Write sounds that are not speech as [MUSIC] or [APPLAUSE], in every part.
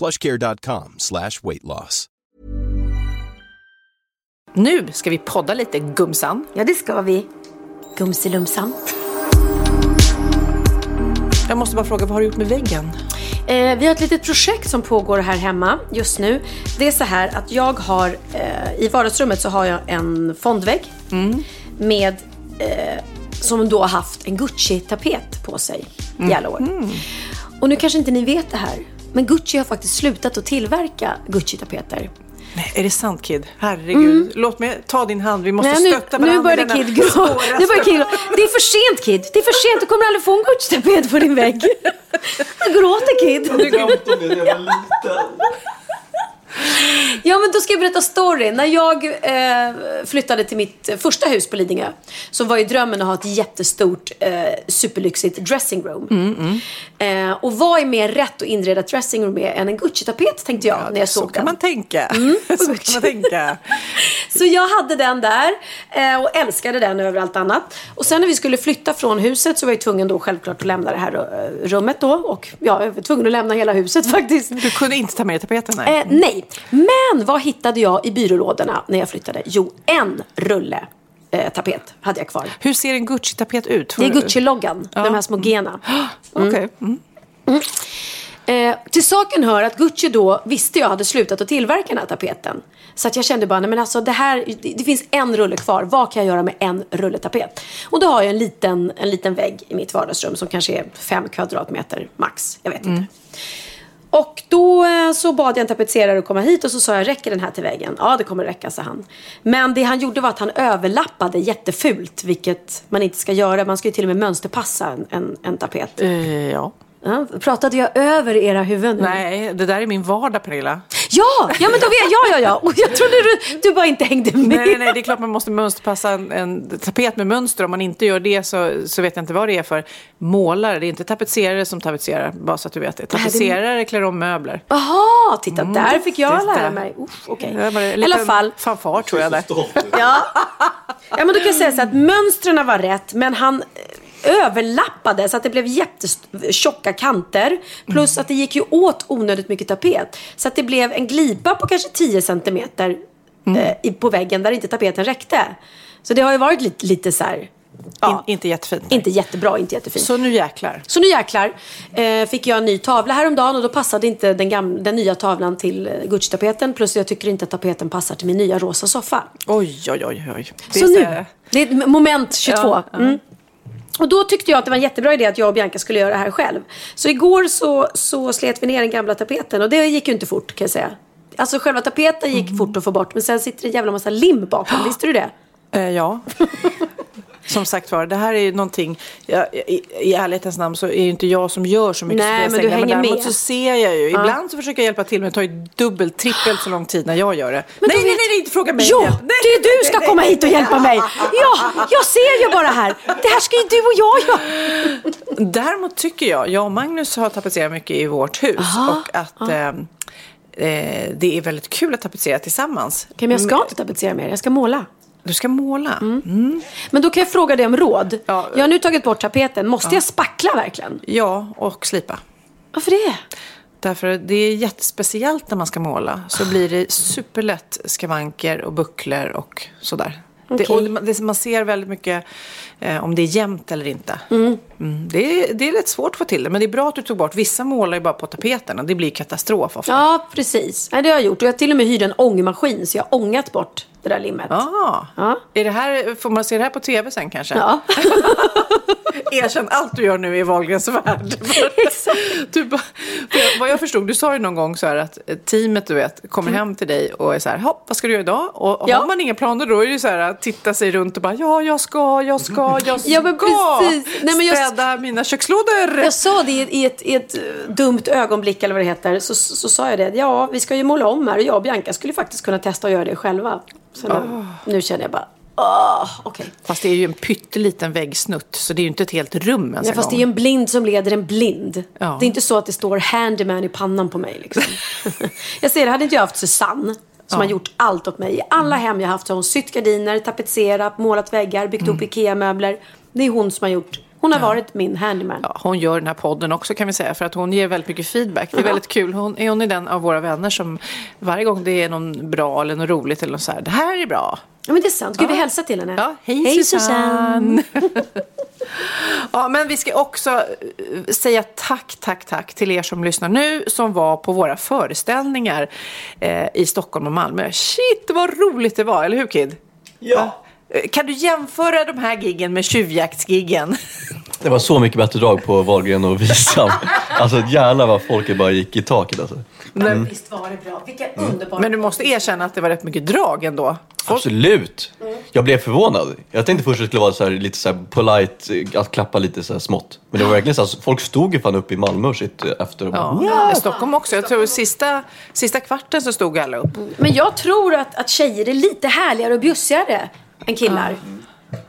plushcare.com slash weight loss. Nu ska vi podda lite, gumsan. Ja, det ska vi. Gumsilumsan. Jag måste bara fråga, vad har du gjort med väggen? Eh, vi har ett litet projekt som pågår här hemma just nu. Det är så här att jag har, eh, i vardagsrummet så har jag en fondvägg med, eh, som då har haft en Gucci-tapet på sig i alla år. Och nu kanske inte ni vet det här, men Gucci har faktiskt slutat att tillverka Gucci-tapeter. Nej, är det sant Kid? Herregud. Låt mig ta din hand. Vi måste Nej, nu, stötta varandra nu börjar i denna Kid svåra [LAUGHS] Nu börjar Kid. Det är för sent Kid. Det är för sent. Du kommer aldrig få en Gucci-tapet på din vägg. [LAUGHS] Nu gråter Kid. [LAUGHS] Ja, men då ska jag berätta storyn. När jag eh, flyttade till mitt första hus på Lidingö så var ju drömmen att ha ett jättestort, eh, superlyxigt dressing room. Eh, och vad är mer rätt att inreda ett dressing room med än en Gucci-tapet tänkte jag när jag Så såg kan den. man tänka. [LAUGHS] så kan man tänka. [LAUGHS] Så jag hade den där eh, och älskade den över allt annat. Och sen när vi skulle flytta från huset så var jag tvungen då självklart att lämna det här eh, rummet då. Och ja, jag var tvungen att lämna hela huset [LAUGHS] faktiskt. Du kunde inte ta med tapeten? Nej. Eh, nej, men vad hittade jag i byrålådorna när jag flyttade? Jo, en rulle eh, tapet hade jag kvar. Hur ser en Gucci-tapet ut? Det är Gucci-loggan, de här små G'na. [GASPS] Okej. Mm. Eh, till saken hör att Gucci då visste jag hade slutat att tillverka den här tapeten. Så att jag kände bara, nej men alltså det här, det, det finns en rulle kvar. Vad kan jag göra med en rulle tapet? Och då har jag en liten, en liten vägg i mitt vardagsrum som kanske är fem kvadratmeter max. Jag vet inte. Och då eh, så bad jag en tapetserare att komma hit och så sa jag, räcker den här till väggen? Ja, det kommer räcka, sa han. Men det han gjorde var att han överlappade jättefult, vilket man inte ska göra. Man ska ju till och med mönsterpassa en, en, en tapet. Eh, ja. Ja, pratade jag över era huvuden? Nej, det där är min vardag Pernilla. Ja, ja men då vet jag, ja, ja. Och jag trodde du, du bara inte hängde med. Nej, nej, nej, det är klart man måste mönsterpassa en, en tapet med mönster. Om man inte gör det så, så vet jag inte vad det är för målare. Det är inte tapetserare som tapetserar, bara så att du vet det. Tapetserare klär om möbler. Jaha, titta där fick jag titta. lära mig. Uff, en I alla fall. fanfar tror jag där. Ja. ja, men då kan jag säga så att mönstren var rätt, men han överlappade så att det blev jättetjocka kanter. Plus att det gick ju åt onödigt mycket tapet. Så att det blev en glipa på kanske 10 centimeter eh, i- på väggen där inte tapeten räckte. Så det har ju varit lite, lite så här, ja, In, inte jättefint. nej. inte jättebra, inte jättefint. Så nu jäklar. Så nu jäklar eh, fick jag en ny tavla häromdagen och då passade inte den, gamla, den nya tavlan till eh, Gucci-tapeten. Plus jag tycker inte att tapeten passar till min nya rosa soffa. Oj, oj, oj, oj. Det Så är nu, det är moment 22. Ja, ja. Mm. Och då tyckte jag att det var en jättebra idé att jag och Bianca skulle göra det här själv. Så igår så, så slet vi ner den gamla tapeten och det gick ju inte fort kan jag säga. Alltså själva tapeten gick fort att få bort men sen sitter det en jävla massa lim bakom. Visste du det? Eh, ja. [LAUGHS] Som sagt var, det här är ju någonting, ja, i, i ärlighetens namn så är ju inte jag som gör så mycket Nej, men du hänger däremot med. så ser jag ju, ibland så försöker jag hjälpa till men det tar ju dubbelt, trippelt så lång tid när jag gör det. Men nej, nej, nej, nej, inte fråga mig. Jo, igen. Nej, det är du ska nej, komma hit och hjälpa mig. Ja, jag ser ju bara här. Det här ska ju du och jag göra. Däremot tycker jag, jag och Magnus har tapetserat mycket i vårt hus och att eh, eh, det är väldigt kul att tapetsera tillsammans. Okej, men jag ska inte tapetsera mer. Jag ska måla. Du ska måla. Men då kan jag fråga dig om råd. Ja. Jag har nu tagit bort tapeten. Måste jag spackla verkligen? Ja, och slipa. Varför det? Därför det är jättespeciellt när man ska måla. Så blir det superlätt skavanker och bucklor och sådär. Det, Okej. och det, man ser väldigt mycket eh, om det är jämnt eller inte. Mm, det, är, det är rätt svårt att få till det, men det är bra att du tog bort. Vissa målar ju bara på tapeten och det blir katastrof ofta. Ja, precis. Nej, det har jag gjort. Och jag till och med hyrde en ångmaskin så jag har ångat bort det där limmet. Ah. Ja. Är det här, får man se det här på tv sen kanske? Ja. [LAUGHS] Erkänn allt du gör nu i Wahlgrens värld. [LAUGHS] du, bara- för vad jag förstod, du sa ju någon gång så här att teamet du vet kommer hem till dig och är så här, "Hopp, vad ska du göra idag? Och, och Ja. har man inga planer då är det ju så här att titta sig runt och bara, ja jag ska, jag ska, jag ska Ja, men precis. Nej, men jag- städa mina kökslådor. Jag sa det i ett, i ett, i ett dumt ögonblick eller vad det heter. Så, så, så sa jag det. Ja, vi ska ju måla om här och jag och Bianca skulle faktiskt kunna testa att göra det själva. Så nu, nu känner jag bara, åh, okej. Fast det är ju en pytteliten väggsnutt så det är ju inte ett helt rum ens Ja, en fast det är gång. ju en blind som leder en blind. Ja. Det är inte så att det står handyman i pannan på mig. Liksom. [LAUGHS] jag ser det, hade inte jag haft Susanne som har gjort allt åt mig. I alla hem jag haft så har hon sytt gardiner, tapetserat, målat väggar, byggt Mm. upp IKEA-möbler. Det är hon som har gjort. Hon har varit min handyman. Ja, hon gör den här podden också kan vi säga för att hon ger väldigt mycket feedback. Det är väldigt kul. Hon är hon är den av våra vänner som varje gång det är någon bra eller något roligt eller något så här, det här är bra. Ja, men det är sant. Gud, vi hälsar till henne. Ja, hej, Susanne! [LAUGHS] ja, men vi ska också eh, säga tack, tack, tack till er som lyssnar nu som var på våra föreställningar eh, i Stockholm och Malmö. Shit, vad roligt det var, eller hur Kid? Ja. Eh, Kan du jämföra de här giggen med tjuvjaktsgiggen? Det var så mycket bättre drag på Wahlgren och Wisam. Alltså jävlar vad folket bara gick i taket alltså. Men visst var det bra. Vilka underbara... Men du måste erkänna att det var rätt mycket drag ändå. Folk Absolut! Jag blev förvånad. Jag tänkte först att det skulle vara så här, lite så här polite, eh, att klappa lite så här smått. Men det var verkligen så här, folk stod ju fan upp i Malmö och shit eh, efter och bara, Ja, i Stockholm också. Jag tror sista, sista kvarten så stod alla upp. Men jag tror att, att tjejer är lite härligare och bjussigare än killar.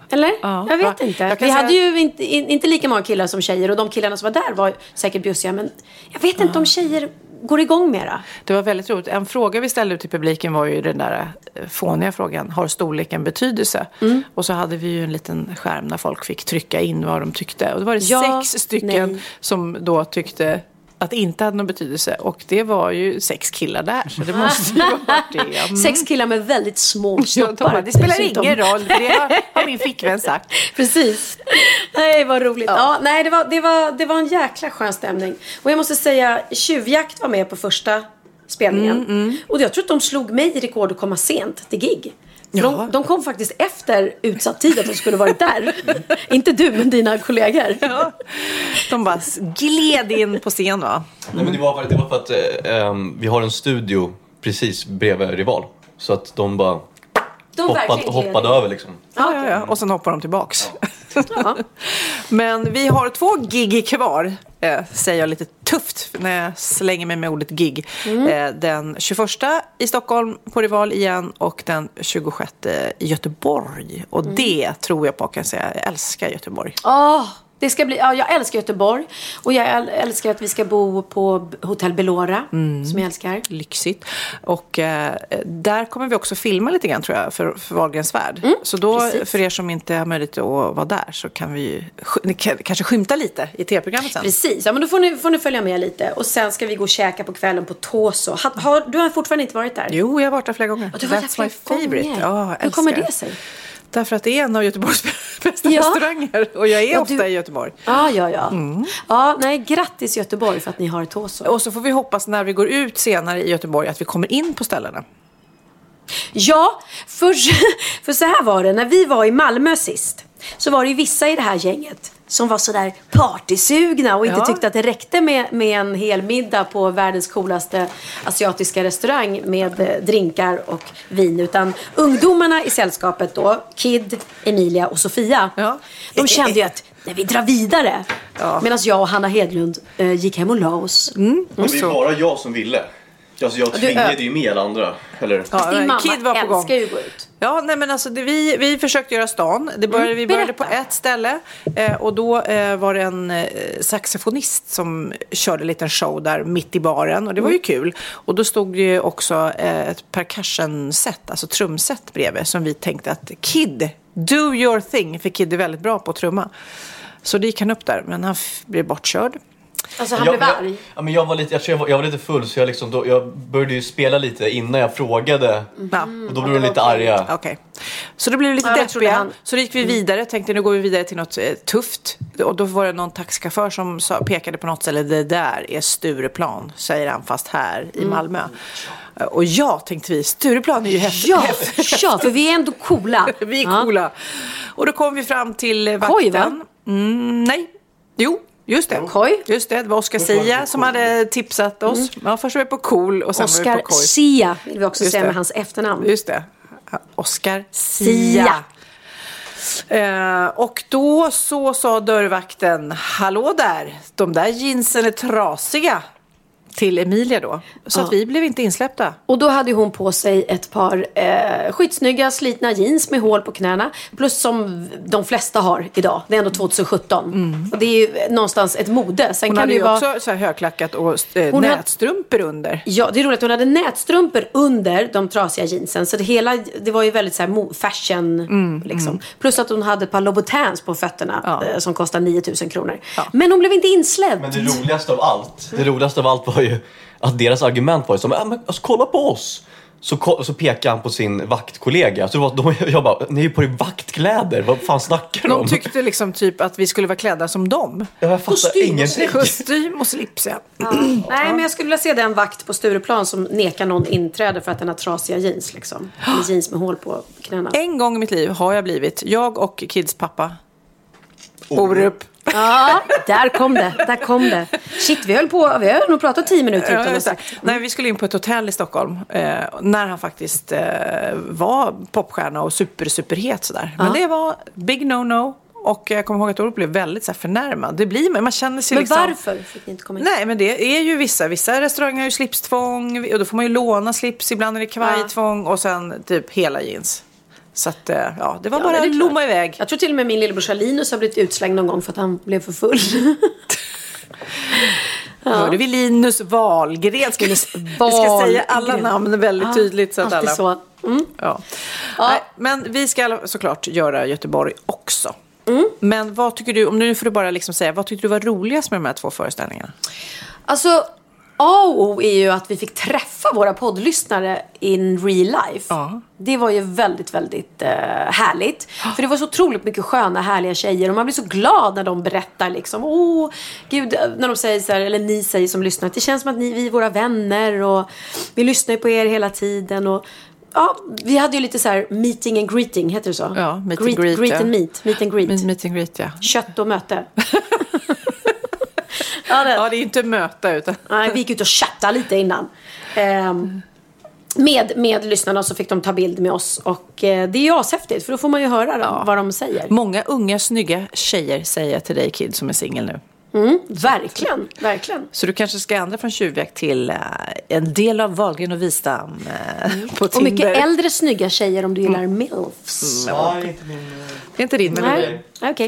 Eller? Ja. Jag vet Ja, inte. jag Vi säga- hade ju inte, in, inte lika många killar som tjejer och de killarna som var där var säkert bjussiga. Men jag vet inte om tjejer går igång mera. Det var väldigt roligt. En fråga vi ställde till publiken var ju den där eh, fåniga frågan. Har storleken betydelse? Mm. Och så hade vi ju en liten skärm där folk fick trycka in vad de tyckte. Och då var det Ja, sex stycken nej. som då tyckte att det inte hade någon betydelse. Och det var ju sex killar där. Så det måste ju ha varit det. [LAUGHS] Mm. Sex killar med väldigt små Ja, snoppar. det spelar dessutom. ingen roll, det har, [LAUGHS] har min flickvän sagt. Precis. Nej, vad roligt. Ja. nej, det, var, det, var, det var en jäkla skön stämning. Och jag måste säga, Tjuvjakt var med på första spelningen. Mm, Och jag tror att de slog mig i rekord att komma sent till gig. Ja. de, de kom faktiskt efter utsatt tid att de skulle varit där. [LAUGHS] Inte du, men dina kollegor. Ja. De bara gled in på scen va? Nej men det var, det var för att eh, ehm, vi har en studio precis bredvid Rival. Så att de bara De hoppade, hoppade över liksom. Ja, ja, ja. Och sen hoppar de tillbaks. Ja. [LAUGHS] Men vi har två gig kvar, eh, säger jag lite tufft när jag slänger mig med ordet gig. Mm. Eh, den 21 i Stockholm på Rival igen och den 26 i Göteborg. Och Mm. det tror jag på kan jag säga. Jag älskar Göteborg. Åh, det ska bli, ja, jag älskar Göteborg. Och jag äl- älskar att vi ska bo på Hotell Belora, Mm. som jag älskar. Lyxigt. Och eh, där kommer vi också filma lite grann tror jag för, för Wahlgrens värld. så då, Mm, precis. för er som inte har möjlighet att vara där så kan vi ni kan, kanske skymta lite i tv-programmet sen. Precis, ja, men då får ni, får ni följa med lite. Och sen ska vi gå och käka på kvällen på Toso. Ha, har, du har fortfarande inte varit där? Jo, jag har varit där flera gånger. Ja, du har varit That's där my flera favorite. gånger. Jag Hur kommer det sig? Därför att det är en av Göteborgs [LAUGHS] bästa Ja. restauranger. Och jag är Ja, ofta du- i Göteborg. Ja, ja, ja. Mm. Ja, nej, grattis Göteborg för att ni har Toso. Och så får vi hoppas när vi går ut senare i Göteborg att vi kommer in på ställena. Ja, för, [LAUGHS] för så här var det. När vi var i Malmö sist så var det ju vissa i det här gänget som var sådär partysugna och inte Ja. tyckte att det räckte med, med en hel middag på världens coolaste asiatiska restaurang med eh, drinkar och vin. Utan ungdomarna i sällskapet då, Kid, Emilia och Sofia, Ja. de kände ju att när vi drar vidare. Medan jag och Hanna Hedlund eh, gick hem och la oss. Mm. Men det är bara jag som ville. Alltså jag tvingade ju med alla andra. Eller? Ja, Din mamma Kid var på gång. älskar ju att gå ut. Ja, nej men alltså det, vi, vi försökte göra stan. Det började, vi började på ett ställe eh, och då eh, var det en eh, saxofonist som körde en liten show där mitt i baren och det var ju kul. Och då stod det ju också eh, ett percussion-set, alltså trumset bredvid som vi tänkte att Kid, do your thing, för Kid är väldigt bra på att trumma. Så det gick han upp där, men han blev bortkörd. Alltså han jag, blev jag, arg. ja, men jag, var lite, jag, tror jag, var, jag var lite full så jag, liksom, då, jag började ju spela lite innan jag frågade. Ja. Och då blev de lite arga. Okej. Så det blev lite Ja, deppiga. han- Så då gick vi vidare. Tänkte nu går vi vidare till något eh, tufft. Och då var det någon taxichaufför som sa, pekade på något ställe. Det där är Stureplan, säger han, fast här Mm. i Malmö. Och ja, tänkte vi, Stureplan är ju häftigt. Ja, [LAUGHS] ja, för vi är ändå coola. [LAUGHS] Vi är Ja. coola. Och då kom vi fram till eh, vakten. Koj, va? Mm, nej, jo. Just det. Koj. Just det, det var Oscar Sia som hade tipsat oss. Ja, först var vi på cool och sen var vi Mm. Oscar på Koj. Sia vill vi också Just säga det. med hans efternamn. Just det. Oscar Sia. Sia. Eh, och då så sa dörrvakten, hallå där, de där jeansen är trasiga. Till Emilia då. Så att vi blev inte insläppta. Och då hade hon på sig ett par eh, skitsnygga slitna jeans med hål på knäna. Plus som de flesta har idag. Det är ändå 2017. Och det är ju någonstans ett mode. Sen Mm. Hon kan hade ju vara... också så här högklackat och eh, Hon hade- nätstrumpor under. Ja, det är roligt. Hon hade nätstrumpor under de trasiga jeansen. Så det hela, det var ju väldigt så här fashion. liksom. Plus att hon hade ett par Louboutins på fötterna Ja. eh, som kostar 9000 kronor. Men hon blev inte insläppt. Men det roligaste av allt, det roligaste av allt var ju att deras argument var ju som, äh, men, alltså, kolla på oss! Så, så pekade han på sin vaktkollega. Så det var, de, [LAUGHS] jag bara, ni är ju på er vaktkläder, vad fan snackar du om? De tyckte liksom typ att vi skulle vara klädda som dem. jag fattar Kostym och ingenting. Kostym och slips ja. Nej, men jag skulle vilja se den vakt på Stureplan som nekar någon inträde för att den har trasiga jeans. Liksom. Eller jeans med hål på knäna. En gång i mitt liv har jag blivit, jag och Kids pappa, Orup. Ja, där kom det. Där kom det. Shit, vi höll på. Vi har nog pratat tio minuter Ja, utan att sagt. Nej, vi skulle in på ett hotell i Stockholm eh, när han faktiskt eh, var popstjärna och super, superhet sådär. Men det var big no-no. Och jag kommer ihåg att Orup blev väldigt så här, förnärmad. Det blir man, man känner sig Men liksom... varför fick ni inte komma in? Nej, men det är ju vissa. Vissa restauranger har ju slipstvång och då får man ju låna slips. Ibland är det kavajtvång och sen typ hela jeans. Så att, eh, ja, det var Ja, bara att lomma iväg. Jag tror till och med min lillebror Linus har blivit utslängd någon gång för att han blev för full. [LAUGHS] Hörde vi Linus Wahlgren? Ska vi, vi ska säga alla Wahlgren. namn väldigt Ja, tydligt. Så att alla... så. Mm. Ja. Nej, men vi ska såklart göra Göteborg också. Mm. Men vad tycker du, om nu får du bara liksom säga, vad tyckte du var roligast med de här två föreställningarna? Alltså, A och O är ju att vi fick träffa våra poddlyssnare in real life. Ja. Det var ju väldigt, väldigt eh, härligt. För det var så otroligt mycket sköna, härliga tjejer. Och man blir så glad när de berättar liksom. Åh, gud, när de säger så här, eller ni säger som lyssnar. Det känns som att ni, vi är våra vänner och vi lyssnar ju på er hela tiden. Och, ja, vi hade ju lite så här meeting and greeting, heter det så? Ja, meet and greet, Greet ja. and meet, meet and greet. Meet, meet and greet, ja. Kött och möte. [LAUGHS] ja, det, Ja, det är inte möta utan... Nej, vi gick ut och chattade lite innan. Ehm, med, med lyssnarna så fick de ta bild med oss. Och eh, det är ju ashäftigt för då får man ju höra dem, vad de säger. Många unga, snygga tjejer säger till dig, Kid, som är singel nu. Mm, verkligen, verkligen. Så du kanske ska ändra från tjuvjakt till eh, en del av Wahlgren och Wistam eh, på Mm. Och Tinder. mycket äldre snygga tjejer om du gillar milfs. Nej, inte min... Det är inte din, men Nej, okej.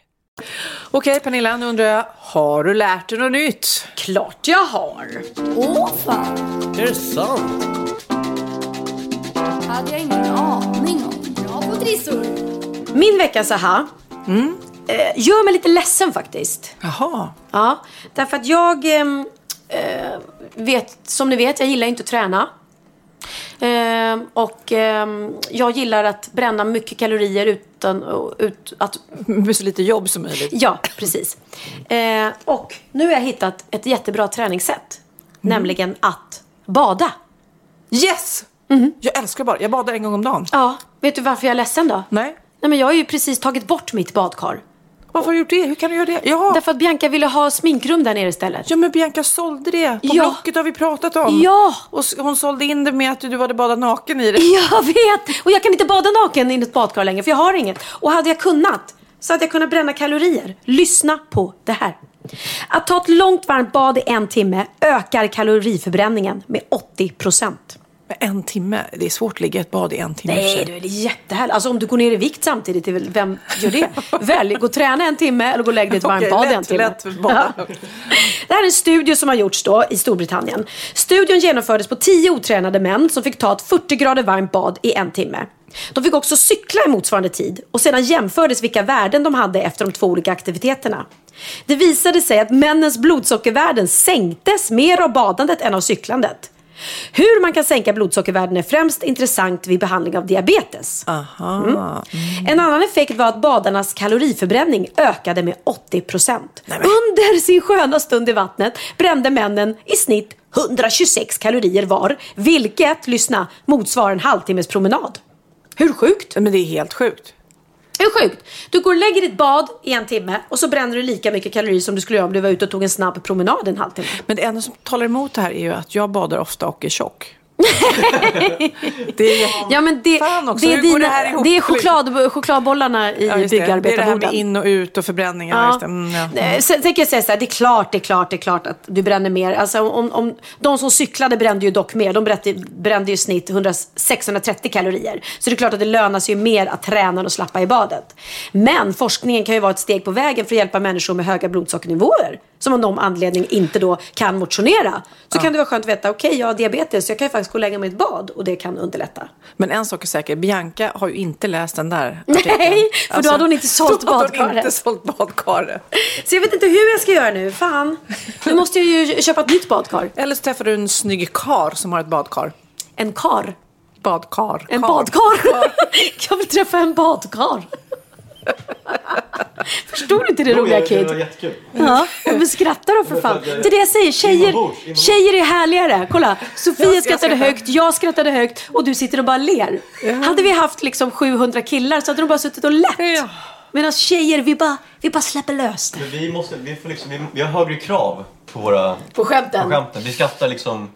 Okej Pernilla, nu undrar jag, har du lärt dig något nytt? Klart jag har! Åh fan! Är det sant? hade jag ingen aning om. Bra på trissor! Min veckas aha mm. eh, gör mig lite ledsen faktiskt. Jaha. Ja, därför att jag ehm, eh, vet, som ni vet, jag gillar inte att träna. Eh, och eh, jag gillar att bränna mycket kalorier utan ut, att... Med så lite jobb som möjligt. Ja, precis. Eh, och nu har jag hittat ett jättebra träningssätt. Mm. Nämligen att bada. Yes! Mm. Jag älskar bada. Jag badar en gång om dagen. Ja. Vet du varför jag är ledsen då? Nej. Nej men jag har ju precis tagit bort mitt badkar. Varför har du gjort det? Hur kan du göra det? Ja. Därför att Bianca ville ha sminkrum där nere istället. Ja, men Bianca sålde det. På ja. Blocket har vi pratat om. Ja. Och hon sålde in det med att du hade badat naken i det. [LAUGHS] Jag vet! Och jag kan inte bada naken i ett badkar längre, för jag har inget. Och hade jag kunnat, så hade jag kunnat bränna kalorier. Lyssna på det här. Att ta ett långt varmt bad i en timme ökar kaloriförbränningen med 80 procent. En timme? Det är svårt att ligga i ett bad i en timme. Nej, det är jättehärligt. Alltså om du går ner i vikt samtidigt, vem gör det? [LAUGHS] Välj, gå och träna en timme eller gå och lägg dig i ett varmt bad en timme. Lätt ja. Det här är en studie som har gjorts då i Storbritannien. Studien genomfördes på tio otränade män som fick ta ett 40 grader varmt bad i en timme. De fick också cykla i motsvarande tid och sedan jämfördes vilka värden de hade efter de två olika aktiviteterna. Det visade sig att männens blodsockervärden sänktes mer av badandet än av cyklandet. Hur man kan sänka blodsockervärden är främst intressant vid behandling av diabetes. Aha. Mm. En annan effekt var att badarnas kaloriförbränning ökade med 80 procent. Under sin sköna stund i vattnet brände männen i snitt 126 kalorier var, vilket, lyssna, motsvarar en halvtimmes promenad. Hur sjukt? Men det är helt sjukt. Det är sjukt. Du går och lägger ditt bad i en timme och så bränner du lika mycket kalorier som du skulle göra om du var ute och tog en snabb promenad en halvtimme. Men det enda som talar emot det här är ju att jag badar ofta och är tjock. [LAUGHS] det är Ja men det, Fan också, det är, dina, det här ihop? det är choklad, chokladbollarna i Ja, just det. det är det här med byggarbetarboden. in och ut och förbränningar. Ja. Just det. Mm, ja. Nej, Sen tänker jag säga så här, det är klart, det är klart, det är klart att du bränner mer. Alltså, om, om, de som cyklade brände ju dock mer. De brände, brände ju snitt 100, 630 kalorier. Så det är klart att det lönar sig ju mer att träna än att slappa i badet. Men forskningen kan ju vara ett steg på vägen för att hjälpa människor med höga blodsockernivåer. Som av någon anledning inte då kan motionera. Så kan det vara skönt att veta, okej jag har diabetes jag kan ju faktiskt gå och lägga mig i ett bad och det kan underlätta. Men en sak är säker, Bianca har ju inte läst den där artikeln. Nej, för då hade hon inte sålt hade hon badkaret. inte sålt badkaret. Så jag vet inte hur jag ska göra nu, fan. Nu måste jag ju köpa ett nytt badkar. Eller så träffar du en snygg kar som har ett badkar. En kar. Badkar. En Kar. badkar. [LAUGHS] Jag vill träffa en badkar. [LAUGHS] Förstår du inte det roliga Det var Kid? jättekul. Ja, men skratta då för fan. Det är det jag säger, tjejer, tjejer är härligare. Kolla, Sofia skrattade högt, jag skrattade högt och du sitter och bara ler. Hade vi haft liksom 700 killar så hade de bara suttit och lett. Medan tjejer, vi bara, vi bara släpper lös det. Men vi, måste, vi, får liksom, vi, vi har högre krav på våra På skämten. på skämten. Vi skrattar liksom...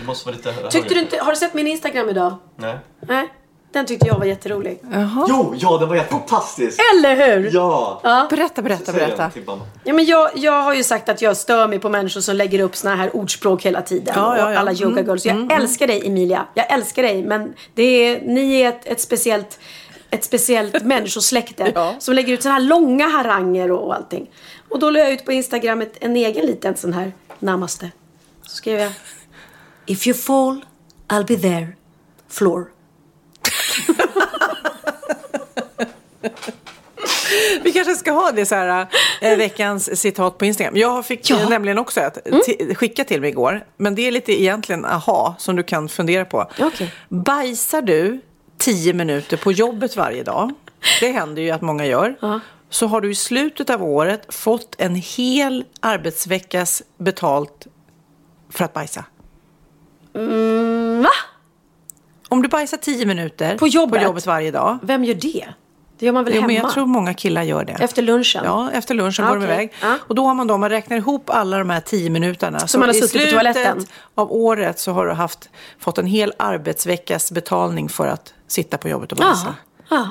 Vi måste vara lite högre. Tyckte du inte, har du sett min Instagram idag? Nej. Nej, den tyckte jag var jätterolig. Jo, ja den var helt fantastisk! Eller hur? Ja! Berätta, berätta, berätta. mamma. Ja, men jag, jag har ju sagt att jag stör mig på människor som lägger upp såna här ordspråk hela tiden. Ja, ja, och ja. alla yoga girls. Jag älskar dig Emilia. Jag älskar dig. Men det är, ni är ett, ett speciellt, ett speciellt [LAUGHS] människosläkte. Ja. Som lägger ut såna här långa haranger och, och allting. Och då la jag ut på Instagram ett, en egen liten sån här namaste. Så skrev jag. If you fall, I'll be there. Floor. [LAUGHS] Vi kanske ska ha det så här, eh, veckans citat på Instagram. Jag fick Ja. nämligen också ett ti- skicka till mig igår. Men det är lite egentligen aha som du kan fundera på. Okej. Bajsar du tio minuter på jobbet varje dag, det händer ju att många gör, så har du i slutet av året fått en hel arbetsveckas betalt för att bajsa. Mm, va? Om du bajsar tio minuter På jobbet? på jobbet varje dag, Vem gör det? Det gör man väl Jo, hemma? men jag tror många killar gör det. Efter lunchen? Ja, efter lunchen Ah, går de okej. iväg. Ja. Och då har man då, man räknar ihop alla de här tio minuterna. Så man har i suttit på slutet toaletten. av året så har du haft, fått en hel arbetsveckas betalning för att sitta på jobbet och bajsa. ja.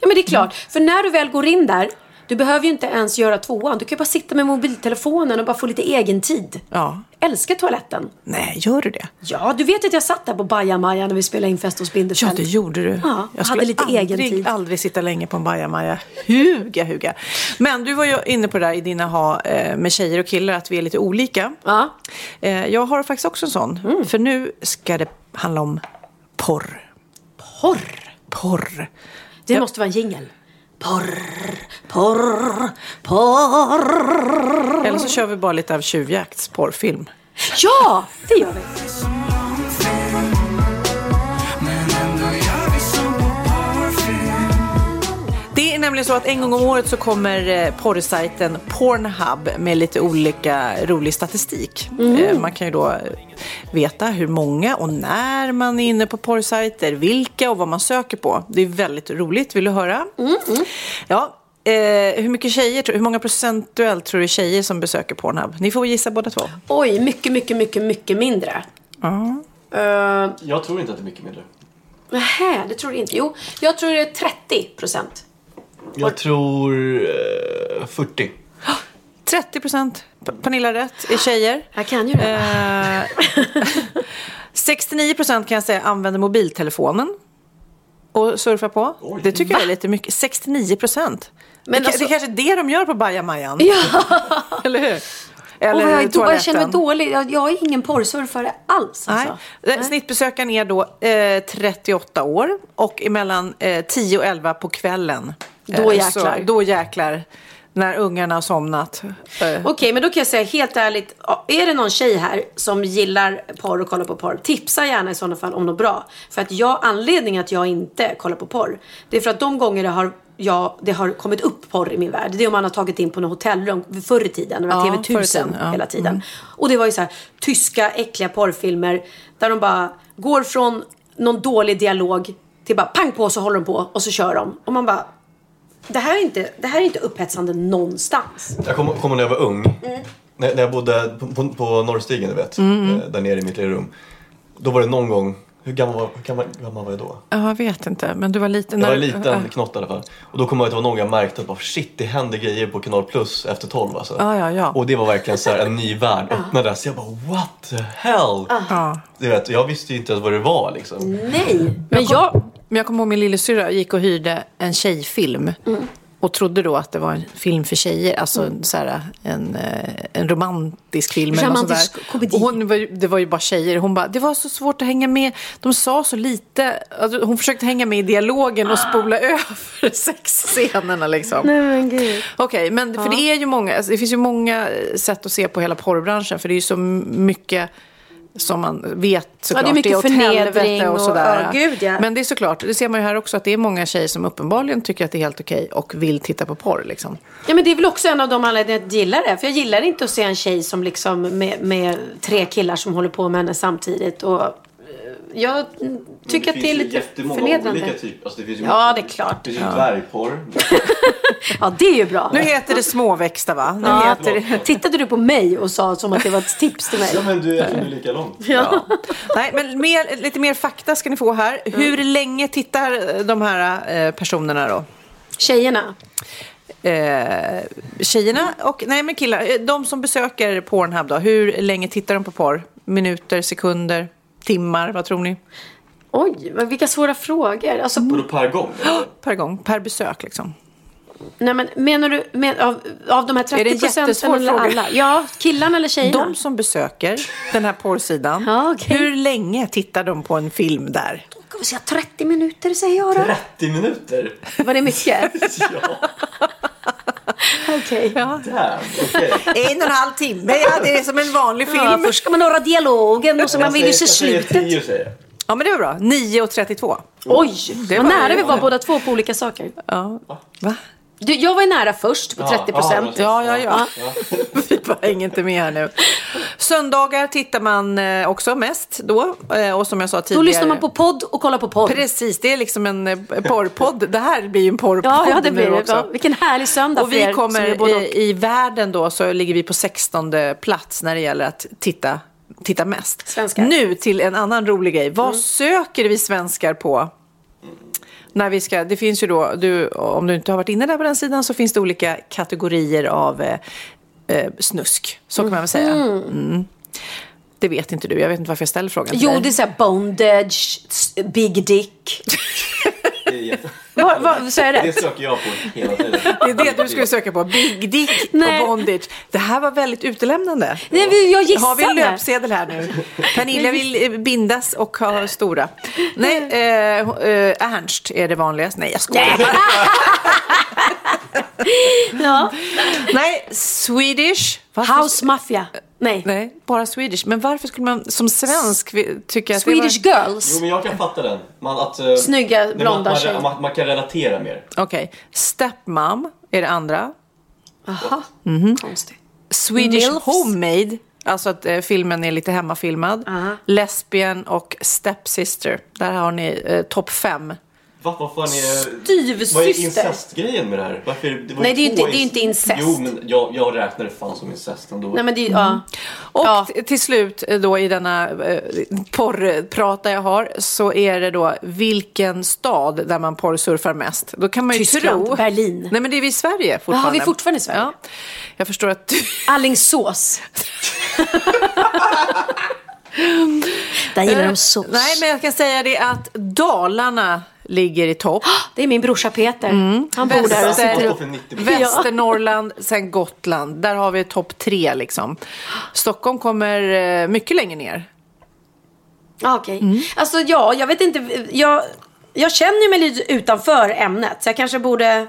ja, men det är klart. För när du väl går in där, du behöver ju inte ens göra tvåan. Du kan ju bara sitta med mobiltelefonen och bara få lite egen tid. Ja. Älskar toaletten. Nej, gör du det? Ja, du vet att jag satt där på Bajamaja när vi spelade in Fest hos Ja, Bindefeld. det gjorde du. Ja, jag hade lite aldrig, egen tid. aldrig sitta länge på en bajamaja. Huga, huga. Men du var ju inne på det där i dina ha eh, med tjejer och killar, att vi är lite olika. Ja. Eh, jag har faktiskt också en sån. Mm. För nu ska det handla om porr. Porr. Porr. Det måste vara en jingel. Porr, porr, porr. Eller så kör vi bara lite av Tjuvjakts porrfilm. Ja, det gör vi. Nämligen så att en gång om året så kommer eh, porrsajten Pornhub med lite olika rolig statistik. Eh, Man kan ju då eh, veta hur många och när man är inne på porrsajter, vilka och vad man söker på. Det är väldigt roligt. Vill du höra? Ja. Eh, hur mycket tjejer, hur många procentuellt tror du tjejer som besöker Pornhub? Ni får gissa båda två. Oj, mycket, mycket, mycket, mycket mindre. Ja. Uh, Jag tror inte att det är mycket mindre. nähä, det tror du inte. Jo, jag tror det är 30 procent. Jag tror eh, 40. 30 procent, Pernilla rätt, är tjejer. Jag kan ju det. Eh, 69 procent kan jag säga använder mobiltelefonen och surfar på. det tycker jag är lite mycket. 69 procent. Men det, alltså- det är kanske är det de gör på bajamajan. Ja. [LAUGHS] Eller hur? Eller vad jag, då, jag känner mig toaletten. dålig. Jag, jag är ingen porrsurfare alls. Nej. Alltså. Eh, Snittbesökaren är då eh, 38 år och emellan eh, 10 och 11 på kvällen. Då Eh, jäklar. Så, då jäklar. När ungarna har somnat. Eh, Okej, men då kan jag säga helt ärligt. Är det någon tjej här som gillar porr och kollar på porr? Tipsa gärna i sådana fall om något bra. För att jag, anledningen att jag inte kollar på porr. Det är för att de gånger det har, jag, det har kommit upp porr i min värld. Det är om man har tagit in på något hotellrum förr i tiden. Det var Ja, förr i TV1000 tiden, ja. hela tiden. Och det var ju så här tyska äckliga porrfilmer. Där de bara går från någon dålig dialog till bara pang på så håller de på och så kör de. Och man bara det här är inte, det här är inte upphetsande någonstans. Jag kommer kommer när jag var ung. När, när jag bodde på, på, på Norrstigen, du vet. Mm. eh, Där nere i mitt lilla rum. Då var det någon gång, hur gammal var, hur gammal, gammal var jag då? Ja, Jag vet inte, men du var liten. Jag var liten knott i alla fall. Och då kommer jag ihåg att det var någon gång jag märkte att bara, shit, det händer grejer på Kanal Plus efter 12 alltså. Ja, ja, ja. Och det var verkligen så här, en ny värld öppnades. Jag bara, what the hell? Ja. Du vet, jag visste ju inte ens vad det var liksom. Nej, men jag... Men jag kommer ihåg min lillasyrra gick och hyrde en tjejfilm. Och trodde då att det var en film för tjejer. Alltså så här, en, eh, en romantisk film. Romantisk komedi. Och hon, det var ju bara tjejer. Hon bara, det var så svårt att hänga med. De sa så lite. Alltså, hon försökte hänga med i dialogen och spola över [LAUGHS] sexscenerna liksom. Nej men gud. Okej, men för det är ju många, alltså, det finns ju många sätt att se på hela porrbranschen. För det är ju så mycket som man vet såklart. det är mycket åt förnedring helvete och- sådär. ja, gud, ja. Men det är såklart, det ser man ju här också, att det är många tjejer som uppenbarligen tycker att det är helt okej och vill titta på porr liksom. Ja men det är väl också en av de anledningarna att jag gillar det. För jag gillar inte att se en tjej som liksom med, med tre killar som håller på med henne samtidigt. Och jag mm, tycker att det är lite förnedrande. typer. Alltså, det finns ju Ja, det är klart. Det finns ju dvärgporr. [LAUGHS] Ja, det är ju bra. Nu heter det småväxta va? Nu Ja, heter det... Tittade du på mig och sa som att det var ett tips till mig? Ja men du, är lika lång. Ja. Nej, men mer, lite mer fakta ska ni få här. Hur länge tittar de här eh, personerna då? Tjejerna. Eh, tjejerna och, nej men killar, eh, de som besöker Pornhub då, hur länge tittar de på porr? Minuter, sekunder, timmar, vad tror ni? Oj, vilka svåra frågor. Alltså, Vadå per gång? eller? [GASPS] Per gång, per besök liksom. nej, men menar du men, av, av de här 30 Är det en procenten jättesvår eller fråga? alla? Ja, killarna eller tjejerna? De som besöker den här porrsidan, [LAUGHS] Ja, okej. hur länge tittar de på en film där? Ska vi säga 30 minuter säger jag då. 30 minuter? Var det mycket? [LAUGHS] Ja, [LAUGHS] Okej. damn, okej. En och en halv timme, ja det är som en vanlig film. Ja, först ska man höra dialogen och så man vill ju se slutet. 10 säger jag. Ja men det var bra, 9.32. Oj, Det vad var- nära vi var båda två på olika saker. Ja. Va? Du, jag var ju nära först på Ja, 30 procent. Ja, ja, ja. [LAUGHS] Vi bara hänger inte med här nu. Söndagar tittar man eh, också mest då. eh, Och som jag sa tidigare. Då lyssnar man på podd och kollar på podd. Precis, det är liksom en eh, porrpodd. Det här blir ju en porrpodd Ja, ja, det nu blir det. också. Ja, vilken härlig söndag Och vi som kommer är både och. i, i världen då så ligger vi på 16 plats när det gäller att titta, titta mest. Svenskar. Nu till en annan rolig grej. Vad söker vi svenskar på? När vi ska, det finns ju då, du, om du inte har varit inne där på den sidan så finns det olika kategorier av eh, eh, snusk. Så kan man väl säga. Mm. Det vet inte du, jag vet inte varför jag ställer frågan till Jo, dig. det är såhär bondage, big dick. [LAUGHS] Det är jätte- Vad, vad, så är Det det? söker jag på hela tiden. Det är det du skulle söka på. Big dick Nej. och bondage. Det här var väldigt utelämnande. Nej, jag Har vi en gissade. löpsedel här nu? Pernilla vill eh, bindas och ha stora. Nej, eh, eh, Ernst är det vanligast. Nej, jag skojar. [LAUGHS] Ja. Nej, Swedish. Varför- House Mafia. Nej. Nej, bara Swedish. Men varför skulle man som svensk tycka att det Swedish Girls. Jo men jag kan fatta den. Man, att, eh, Snygga, blonda tjejer. man, man, man kan relatera mer. Okej. Stepmom är det andra. Aha. Konstigt. Swedish Milfs. Homemade. Alltså att eh, filmen är lite hemmafilmad. Aha. Lesbian och Stepsister. Där har ni eh, topp fem. Va, vad fan är... Styvsyster. Vad är incestgrejen med det här? Varför är det, var Nej, det är ju inte- det är inte incest. Jo, men jag, jag räknar det fan som incest ändå. Nej men det är ja. Och Ja. till slut eh, då i denna eh, porrprata jag har så är det då vilken stad där man porrsurfar mest. Då kan man ju Tyskland, tro... Berlin. Nej men det är vi i Sverige fortfarande. Jaha, vi är fortfarande i Sverige. Ja. Jag förstår att du... Alingsås. [LAUGHS] Där gillar de sås. Nej men jag kan säga det att Dalarna ligger i topp. [GASPS] Det är min brorsa Peter. Han bor där och Väster, sitter står upp. för 90 Västernorrland, sen Gotland. Där har vi topp tre liksom. Stockholm kommer eh, mycket längre ner. Ja, Okej. Alltså ja, jag vet inte. Jag, jag känner mig lite utanför ämnet. Så jag kanske borde...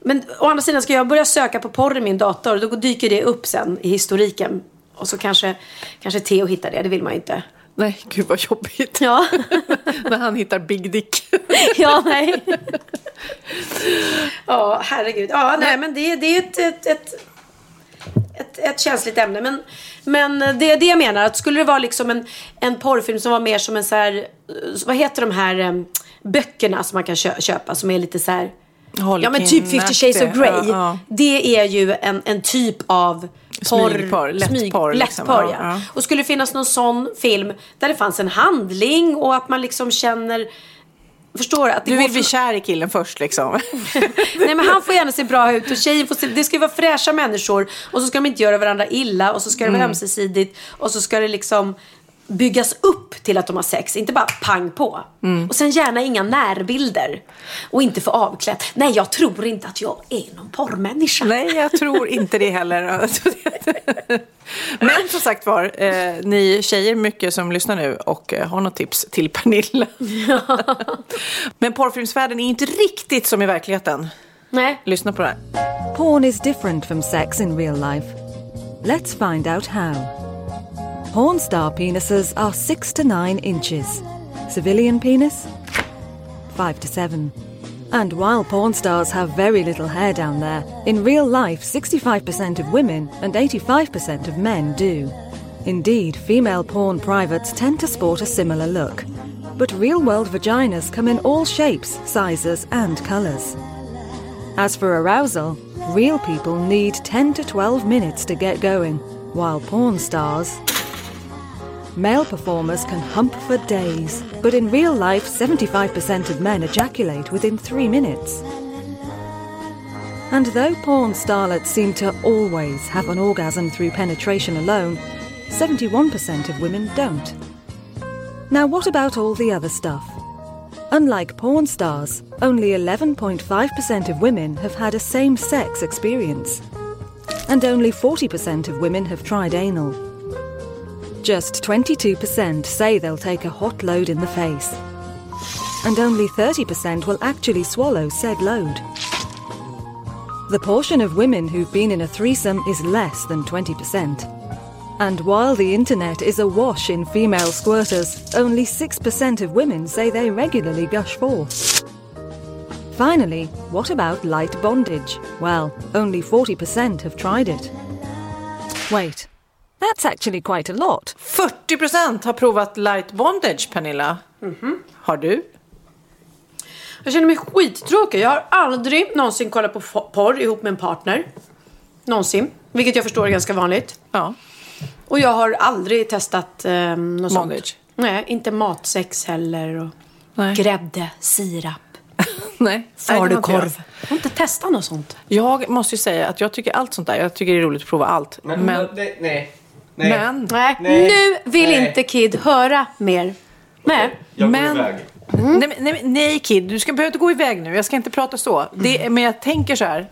Men å andra sidan ska jag börja söka på porr i min dator. Då dyker det upp sen i historiken. Och så kanske, kanske Theo hittar det. Det vill man ju inte. Nej, gud vad jobbigt. Ja, [LAUGHS] När han hittar Big Dick. [LAUGHS] ja nej. [LAUGHS] Ja, herregud. Ja, nej, men det, det är ett, ett, ett, ett, ett känsligt ämne. Men, men det är det jag menar. Att skulle det vara liksom en, en porrfilm som var mer som en så här... Vad heter de här em, böckerna som man kan kö- köpa? Som är lite så här... Ja men typ 50 shades of Grey. Ja, ja. Det är ju en, en typ av porr. Smygporr, lättporr, smyg- liksom. lättporr, Ja, ja. Och skulle det finnas någon sån film där det fanns en handling och att man liksom känner Förstår? Att det Du vill bli kär i killen först liksom. [LAUGHS] Nej men han får gärna se bra ut och tjejen får se, det ska ju vara fräscha människor och så ska de inte göra varandra illa och så ska det vara Mm. ömsesidigt och så ska det liksom byggas upp till att de har sex, inte bara pang på. Mm. Och sen gärna inga närbilder och inte för avklätt. Nej jag tror inte att jag är någon porrmänniska. Nej, jag tror inte det heller. [LAUGHS] [LAUGHS] Men som sagt var, eh, ni tjejer mycket som lyssnar nu och eh, har något tips till Pernilla. [LAUGHS] Men porrfilmsvärlden är inte riktigt som i verkligheten. Nej. Lyssna på det här. Porn is different from sex in real life. Let's find out how. Porn star penises are 6 to 9 inches. Civilian penis? 5 to 7. And while porn stars have very little hair down there, in real life 65% of women and 85% of men do. Indeed, female porn privates tend to sport a similar look. But real world vaginas come in all shapes, sizes, and colours. As for arousal, real people need 10 to 12 minutes to get going, while porn stars. Male performers can hump for days, but in real life, 75% of men ejaculate within three minutes. And though porn starlets seem to always have an orgasm through penetration alone, 71% of women don't. Now, what about all the other stuff? Unlike porn stars, only 11.5% of women have had a same sex experience. And only 40% of women have tried anal. Just 22% say they'll take a hot load in the face. And only 30% will actually swallow said load. The portion of women who've been in a threesome is less than 20%. And while the internet is awash in female squirters, only 6% of women say they regularly gush forth. Finally, what about light bondage? Well, only 40% have tried it. Wait, that's actually quite a lot. 40% har provat light bondage, Pernilla. Har du? Jag känner mig skittråkig. Jag har aldrig någonsin kollat på porr ihop med en partner. Någonsin. Vilket jag förstår är ganska vanligt. Ja. Och jag har aldrig testat eh, något sånt. Bondage? Nej, inte matsex heller. Och Nej. Grädde, sirap, [LAUGHS] Nej. falukorv. Jag har inte testat något sånt. Jag måste ju säga att jag tycker allt sånt där, jag tycker det är roligt att prova allt. Men, men, nej, nej. Men, Nej, Nej. nu vill Nej. inte Kid höra mer. Nej. Jag går Men- iväg. nej, men- nej, men- nej Kid, du ska behöver inte gå iväg nu. Jag ska inte prata så. Det, men jag tänker så här,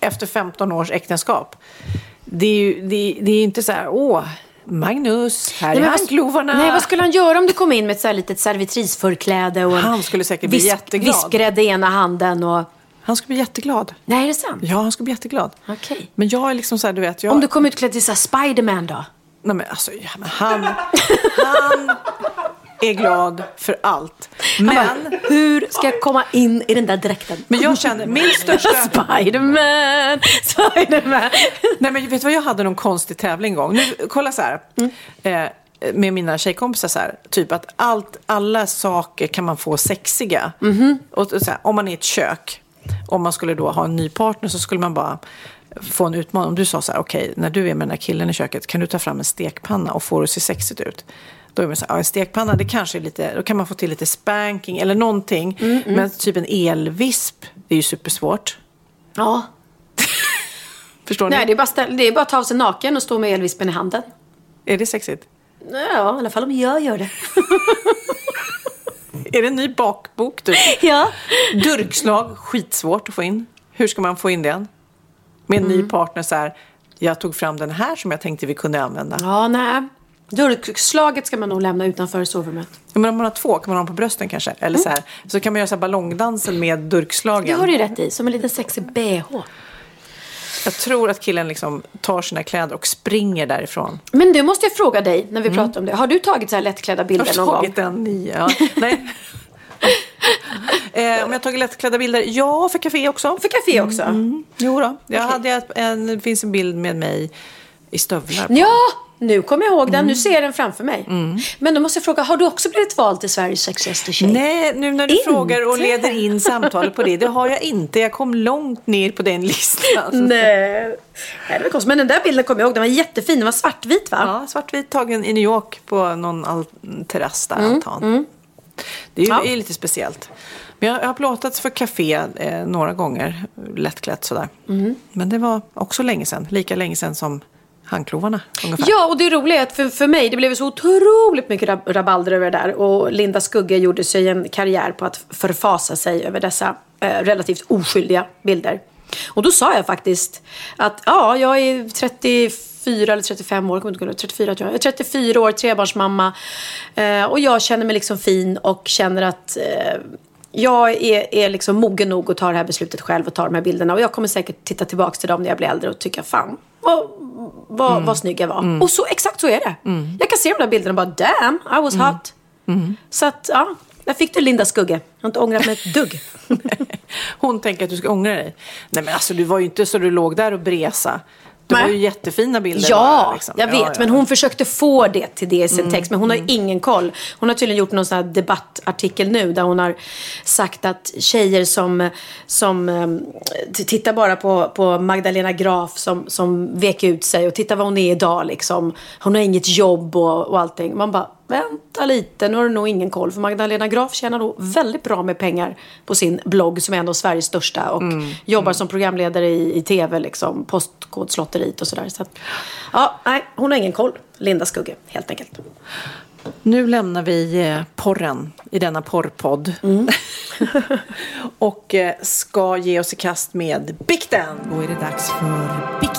efter 15 års äktenskap. Det är ju det, det är inte så här, åh, Magnus, här är Nej, vad- handklovarna. Nej, vad skulle han göra om du kom in med ett så här litet servitrisförkläde och Han skulle säkert bli jätteglad. vispgrädde i ena handen och... Han skulle bli jätteglad. Nej, är det sant? Ja, han skulle bli jätteglad. Okej. Men jag är liksom så här, du vet, jag... Om du kom utklädd till så här Spiderman då? Nej men alltså, ja, men han, han är glad för allt. Men, bara, hur ska jag komma in i den där dräkten? men jag känner, min [LAUGHS] största... Spiderman, Spiderman. Nej men vet du vad, jag hade någon konstig tävling en gång. Nu, kolla så här. Eh, med mina tjejkompisar så här. Typ att allt, alla saker kan man få sexiga. Och, och så här, om man är i ett kök. Om man skulle då ha en ny partner så skulle man bara få en utmaning. Om du sa så här, okej, när du är med den där killen i köket, kan du ta fram en stekpanna och få det att se sexigt ut? Då är man så här, ja, en stekpanna, det kanske är lite, då kan man få till lite spanking eller någonting. Men typ en elvisp, det är ju supersvårt. Ja. [LAUGHS] Förstår ni? Nej, det är, bara ställ, det är bara att ta av sig naken och stå med elvispen i handen. Är det sexigt? Ja, i alla fall om jag gör det. [LAUGHS] Är det en ny bakbok typ? [LAUGHS] ja. Durkslag, skitsvårt att få in. Hur ska man få in den? Med en ny partner så här, jag tog fram den här som jag tänkte vi kunde använda. Ja, nej. Durkslaget ska man nog lämna utanför sovrummet. Ja, Men om man har två, kan man ha dem på brösten kanske? Eller så här, så kan man göra så ballongdansen med Det durkslagen. har du rätt i, som en liten sexig bh. Jag tror att killen liksom tar sina kläder och springer därifrån. Men du måste jag fråga dig när vi pratar om det. Har du tagit så här lättklädda bilder Jag någon har gång? tagit en ny, ja. Nej. [LAUGHS] eh, om jag har tagit lättklädda bilder? Ja, för café också. För café också? Jo då. Jag hade ett, en, det finns en bild med mig i stövlar. på. Ja, Nu kommer jag ihåg den, Mm. nu ser jag den framför mig. Men då måste jag fråga, har du också blivit vald till Sveriges sexigaste tjej? Nej, nu när du Inte. frågar och leder in samtalet på det, det har jag inte. Jag kom långt ner på den listan. [LAUGHS] Nej. Nej, det var konstigt. Men den där bilden kommer jag ihåg, den var jättefin. Den var svartvit va? Ja, svartvit tagen i New York på någon terrass där, Mm, altan. Det är ju Ja. är lite speciellt. Men jag, jag har plåtats för café eh, några gånger, lättklätt sådär. Mm. Men det var också länge sedan, lika länge sedan som handklovarna ungefär. Ja, och det roliga är att för, för mig, det blev så otroligt mycket rab- rabalder över det där. Och Linda Skugge gjorde sig en karriär på att förfasa sig över dessa eh, relativt oskyldiga bilder. Och då sa jag faktiskt att ja, jag är 34 eller 35 år, jag kommer inte kunna, 34 tror jag. Jag är 34 år, trebarnsmamma. Eh, och jag känner mig liksom fin och känner att eh, jag är, är liksom mogen nog att ta det här beslutet själv och ta de här bilderna. Och jag kommer säkert titta tillbaka till dem när jag blir äldre och tycka fan, vad, vad, Mm. vad snygg jag var. Och så, exakt så är det. Jag kan se de där bilderna och bara damn, I was Mm. hot. Så att ja, där fick du Linda Skugge. Jag har inte ångrat mig ett dugg. [LAUGHS] Hon tänker att du ska ångra dig. Nej men alltså du var ju inte så du låg där och bresa. Det var ju jättefina bilder. Ja, bara, liksom. jag vet. Ja, ja. Men hon försökte få det till det i sin Mm, text. Men hon har ju ingen koll. Hon har tydligen gjort någon sån här debattartikel nu. Där hon har sagt att tjejer som, som um, t- tittar bara på, på Magdalena Graf som, som vek ut sig. Och titta vad hon är idag liksom. Hon har inget jobb och, och allting. Man bara, vänta lite. Nu har du nog ingen koll. För Magdalena Graf tjänar nog väldigt bra med pengar på sin blogg. Som är en av Sveriges största. Och jobbar som programledare i, i tv liksom. Postkodslotteriet och sådär. Så att, ja, nej, hon har ingen koll. Linda Skugge, helt enkelt. Nu lämnar vi eh, porren i denna porrpodd. Mm. [LAUGHS] och eh, ska ge oss i kast med bikten. Då är det dags för bikten.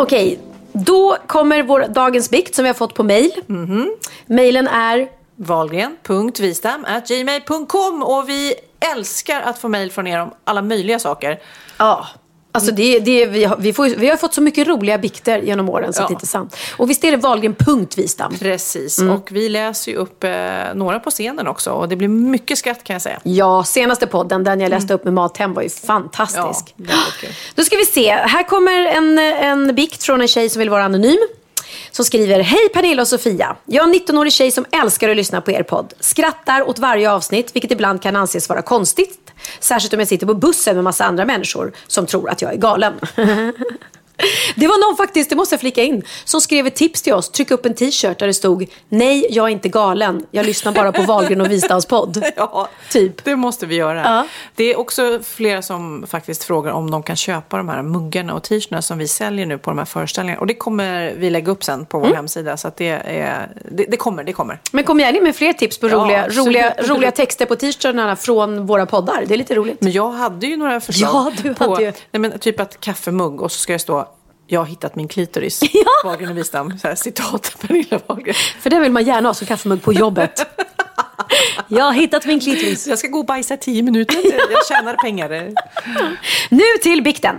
Okej, då kommer vår dagens bikt som vi har fått på mail. Mailen är Wahlgren.vistam.gmail.com och vi älskar att få mejl från er om alla möjliga saker. Ja. Alltså det, det, vi, har, vi, får, vi har fått så mycket roliga bikter genom åren så Ja. det är inte sant. Och visst är det Wahlgren.vistam? Precis, Mm. och vi läser ju upp eh, några på scenen också och det blir mycket skratt kan jag säga. Ja, senaste podden, den jag läste upp med Mathem var ju fantastisk. Ja. Då ska vi se. Här kommer en, en bikt från en tjej som vill vara anonym. Som skriver, hej Pernilla och Sofia. Jag är en 19-årig tjej som älskar att lyssna på er podd. Skrattar åt varje avsnitt, vilket ibland kan anses vara konstigt. Särskilt om jag sitter på bussen med massa andra människor som tror att jag är galen. [LAUGHS] Det var någon faktiskt, det måste jag flika in, som skrev ett tips till oss. Tryck upp en t-shirt där det stod Nej, jag är inte galen. Jag lyssnar bara på Wahlgren och Wistams podd. [LAUGHS] Ja, Typ. det måste vi göra. Ja. Det är också flera som faktiskt frågar om de kan köpa de här muggarna och t-shirtarna som vi säljer nu på de här föreställningarna. Och det kommer vi lägga upp sen på vår Mm. hemsida. Så det, är, det, det kommer, det kommer. Men kom gärna med fler tips på Ja, roliga, absolut. roliga, roliga texter på t-shirtarna från våra poddar. Det är lite roligt. Men jag hade ju några förslag. Ja, du på, hade ju. Nej, men typ att kaffemugg och så ska det stå jag har hittat min klitoris. [LAUGHS] Wahlgren och Wistam. Så här, citat [LAUGHS] Pernilla Wahlgren. För det vill man gärna ha som kaffemugg på jobbet. [LAUGHS] Jag har hittat min klitoris. Jag ska gå och bajsa tio minuter. Jag tjänar pengar. Nu till bikten.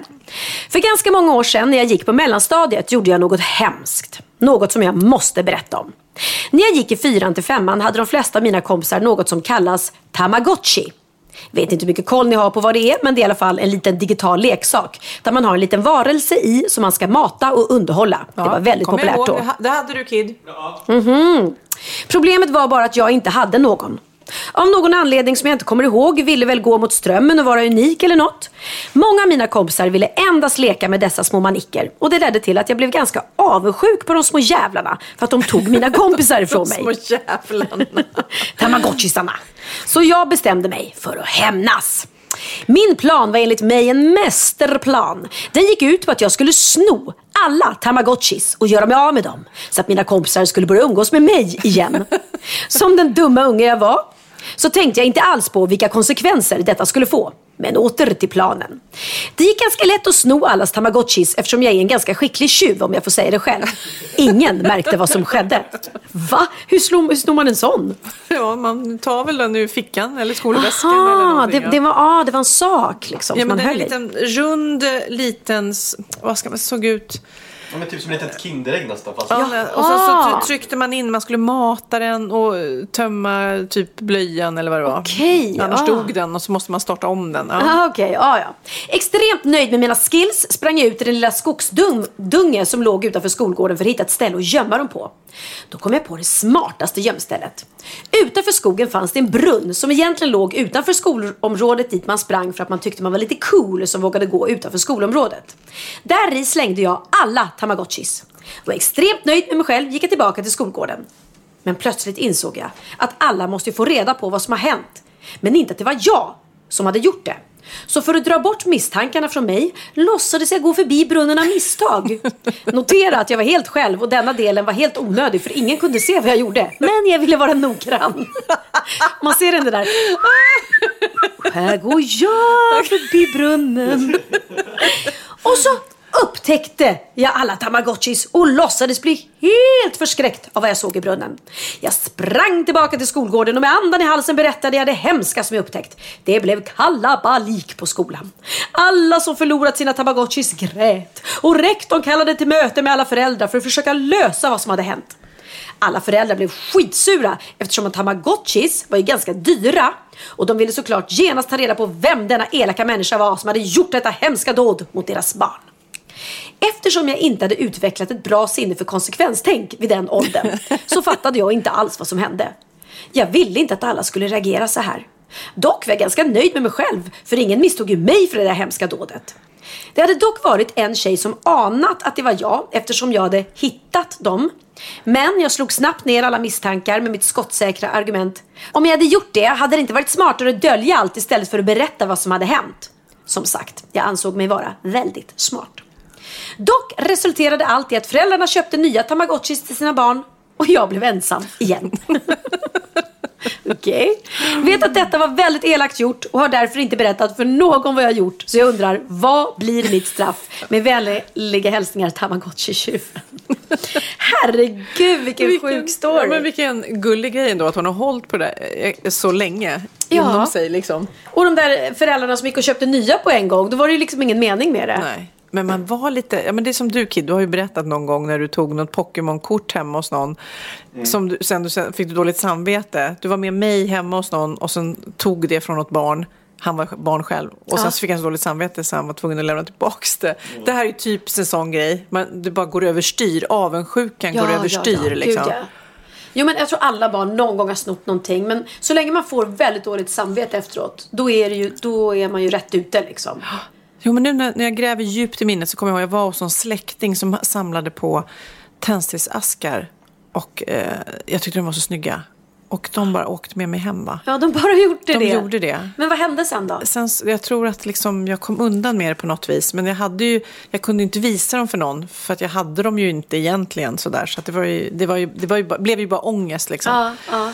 För ganska många år sedan när jag gick på mellanstadiet gjorde jag något hemskt. Något som jag måste berätta om. När jag gick i fyran till femman hade de flesta av mina kompisar något som kallas tamagotchi. Vet inte hur mycket koll ni har på vad det är, men det är i alla fall en liten digital leksak. Där man har en liten varelse i som man ska mata och underhålla. det var väldigt populärt ihåg. då. Det ha- Det hade du Kid. Mhm. Problemet var bara att jag inte hade någon. Av någon anledning som jag inte kommer ihåg ville väl gå mot strömmen och vara unik eller något. Många av mina kompisar ville endast leka med dessa små manicker och det ledde till att jag blev ganska avundsjuk på de små jävlarna för att de tog mina [LAUGHS] kompisar ifrån mig. Små jävlarna. [LAUGHS] Tamagotchisarna. Så jag bestämde mig för att hämnas. Min plan var enligt mig en mästerplan. Den gick ut på att jag skulle sno alla tamagotchis och göra mig av med dem. Så att mina kompisar skulle börja umgås med mig igen. [LAUGHS] Som den dumma unge jag var så tänkte jag inte alls på vilka konsekvenser detta skulle få. Men åter till planen. Det gick ganska lätt att sno allas tamagotchis eftersom jag är en ganska skicklig tjuv om jag får säga det själv. Ingen märkte vad som skedde. Va? Hur, slår, hur snor man en sån? Ja, man tar väl den ur fickan eller skolväskan eller Aha, någonting. det, ja. det, var, ah, det var en sak liksom Ja, men man en höll i. liten rund, liten, vad ska man, såg ut Ja, men typ som ett litet Kinderägg nästan. Fast... Ja, och så, så tryckte man in, man skulle mata den och tömma typ blöjan eller vad det var. Okej, Annars ja. dog den och så måste man starta om den. Ja. Ah, Okej, ja, ja. Extremt nöjd med mina skills sprang jag ut i den lilla skogsdunge som låg utanför skolgården för att hitta ett ställe att gömma dem på. Då kom jag på det smartaste gömstället. Utanför skogen fanns det en brunn som egentligen låg utanför skolområdet dit man sprang för att man tyckte man var lite cool som vågade gå utanför skolområdet. Där i slängde jag alla tamagotchis. Var extremt nöjd med mig själv gick jag tillbaka till skolgården. Men plötsligt insåg jag att alla måste få reda på vad som har hänt. Men inte att det var jag som hade gjort det. Så för att dra bort misstankarna från mig låtsades jag gå förbi brunnen av misstag. [LAUGHS] Notera att jag var helt själv och denna delen var helt onödig för ingen kunde se vad jag gjorde. Men jag ville vara noggrann. [LAUGHS] Man ser den där. [LAUGHS] Här går jag förbi brunnen. Och så upptäckte jag alla tamagotchis och låtsades bli helt förskräckt av vad jag såg i brunnen. Jag sprang tillbaka till skolgården och med andan i halsen berättade jag det hemska som jag upptäckt. Det blev kalabalik på skolan. Alla som förlorat sina tamagotchis grät och rektorn kallade till möte med alla föräldrar för att försöka lösa vad som hade hänt. Alla föräldrar blev skitsura eftersom tamagotchis var ju ganska dyra och de ville såklart genast ta reda på vem denna elaka människa var som hade gjort detta hemska dåd mot deras barn. Eftersom jag inte hade utvecklat ett bra sinne för konsekvenstänk vid den åldern [LAUGHS] så fattade jag inte alls vad som hände. Jag ville inte att alla skulle reagera så här. Dock var jag ganska nöjd med mig själv för ingen misstog ju mig för det där hemska dådet. Det hade dock varit en tjej som anat att det var jag eftersom jag hade hittat dem. Men jag slog snabbt ner alla misstankar med mitt skottsäkra argument. Om jag hade gjort det hade det inte varit smartare att dölja allt istället för att berätta vad som hade hänt. Som sagt, jag ansåg mig vara väldigt smart. Dock resulterade allt i att föräldrarna köpte nya tamagotchis till sina barn och jag blev ensam igen. [LAUGHS] Okej. Vet att detta var väldigt elakt gjort och har därför inte berättat för någon vad jag gjort. Så jag undrar, vad blir mitt straff? Med vänliga hälsningar Tamagotchi-tjuven. Herregud, vilken, sjuk story. Ja, men vilken gullig grej ändå att hon har hållit på det eh, så länge Ja. inom sig liksom. Och de där föräldrarna som gick och köpte nya på en gång, då var det ju liksom ingen mening med det. Nej. Men man var lite, ja men det är som du Kid, du har ju berättat någon gång när du tog något Pokémon-kort hemma hos någon. Som du, sen, du, sen fick du dåligt samvete. Du var med mig hemma hos någon och sen tog det från något barn. Han var barn själv. Och sen Ja. så fick han så dåligt samvete så han var tvungen att lämna tillbaka det. Det här är ju typ en sån grej. Man, det bara går överstyr. Avundsjukan går överstyr liksom. ja. Jo men jag tror alla barn någon gång har snott någonting. Men så länge man får väldigt dåligt samvete efteråt. Då är, det ju, då är man ju rätt ute liksom. Jo, men nu när, när jag gräver djupt i minnet så kommer jag ihåg att jag var hos en släkting som samlade på tändsticksaskar. Och eh, jag tyckte de var så snygga. Och de bara åkte med mig hem va? Ja de bara [LAUGHS] gjorde De det. gjorde det. Men vad hände sen då? Sen, jag tror att liksom jag kom undan med det på något vis. Men jag, hade ju, jag kunde ju inte visa dem för någon. För att jag hade dem ju inte egentligen sådär. Så att det, var ju, det, var ju, det var ju, bara- blev ju bara ångest liksom. Ja, ja.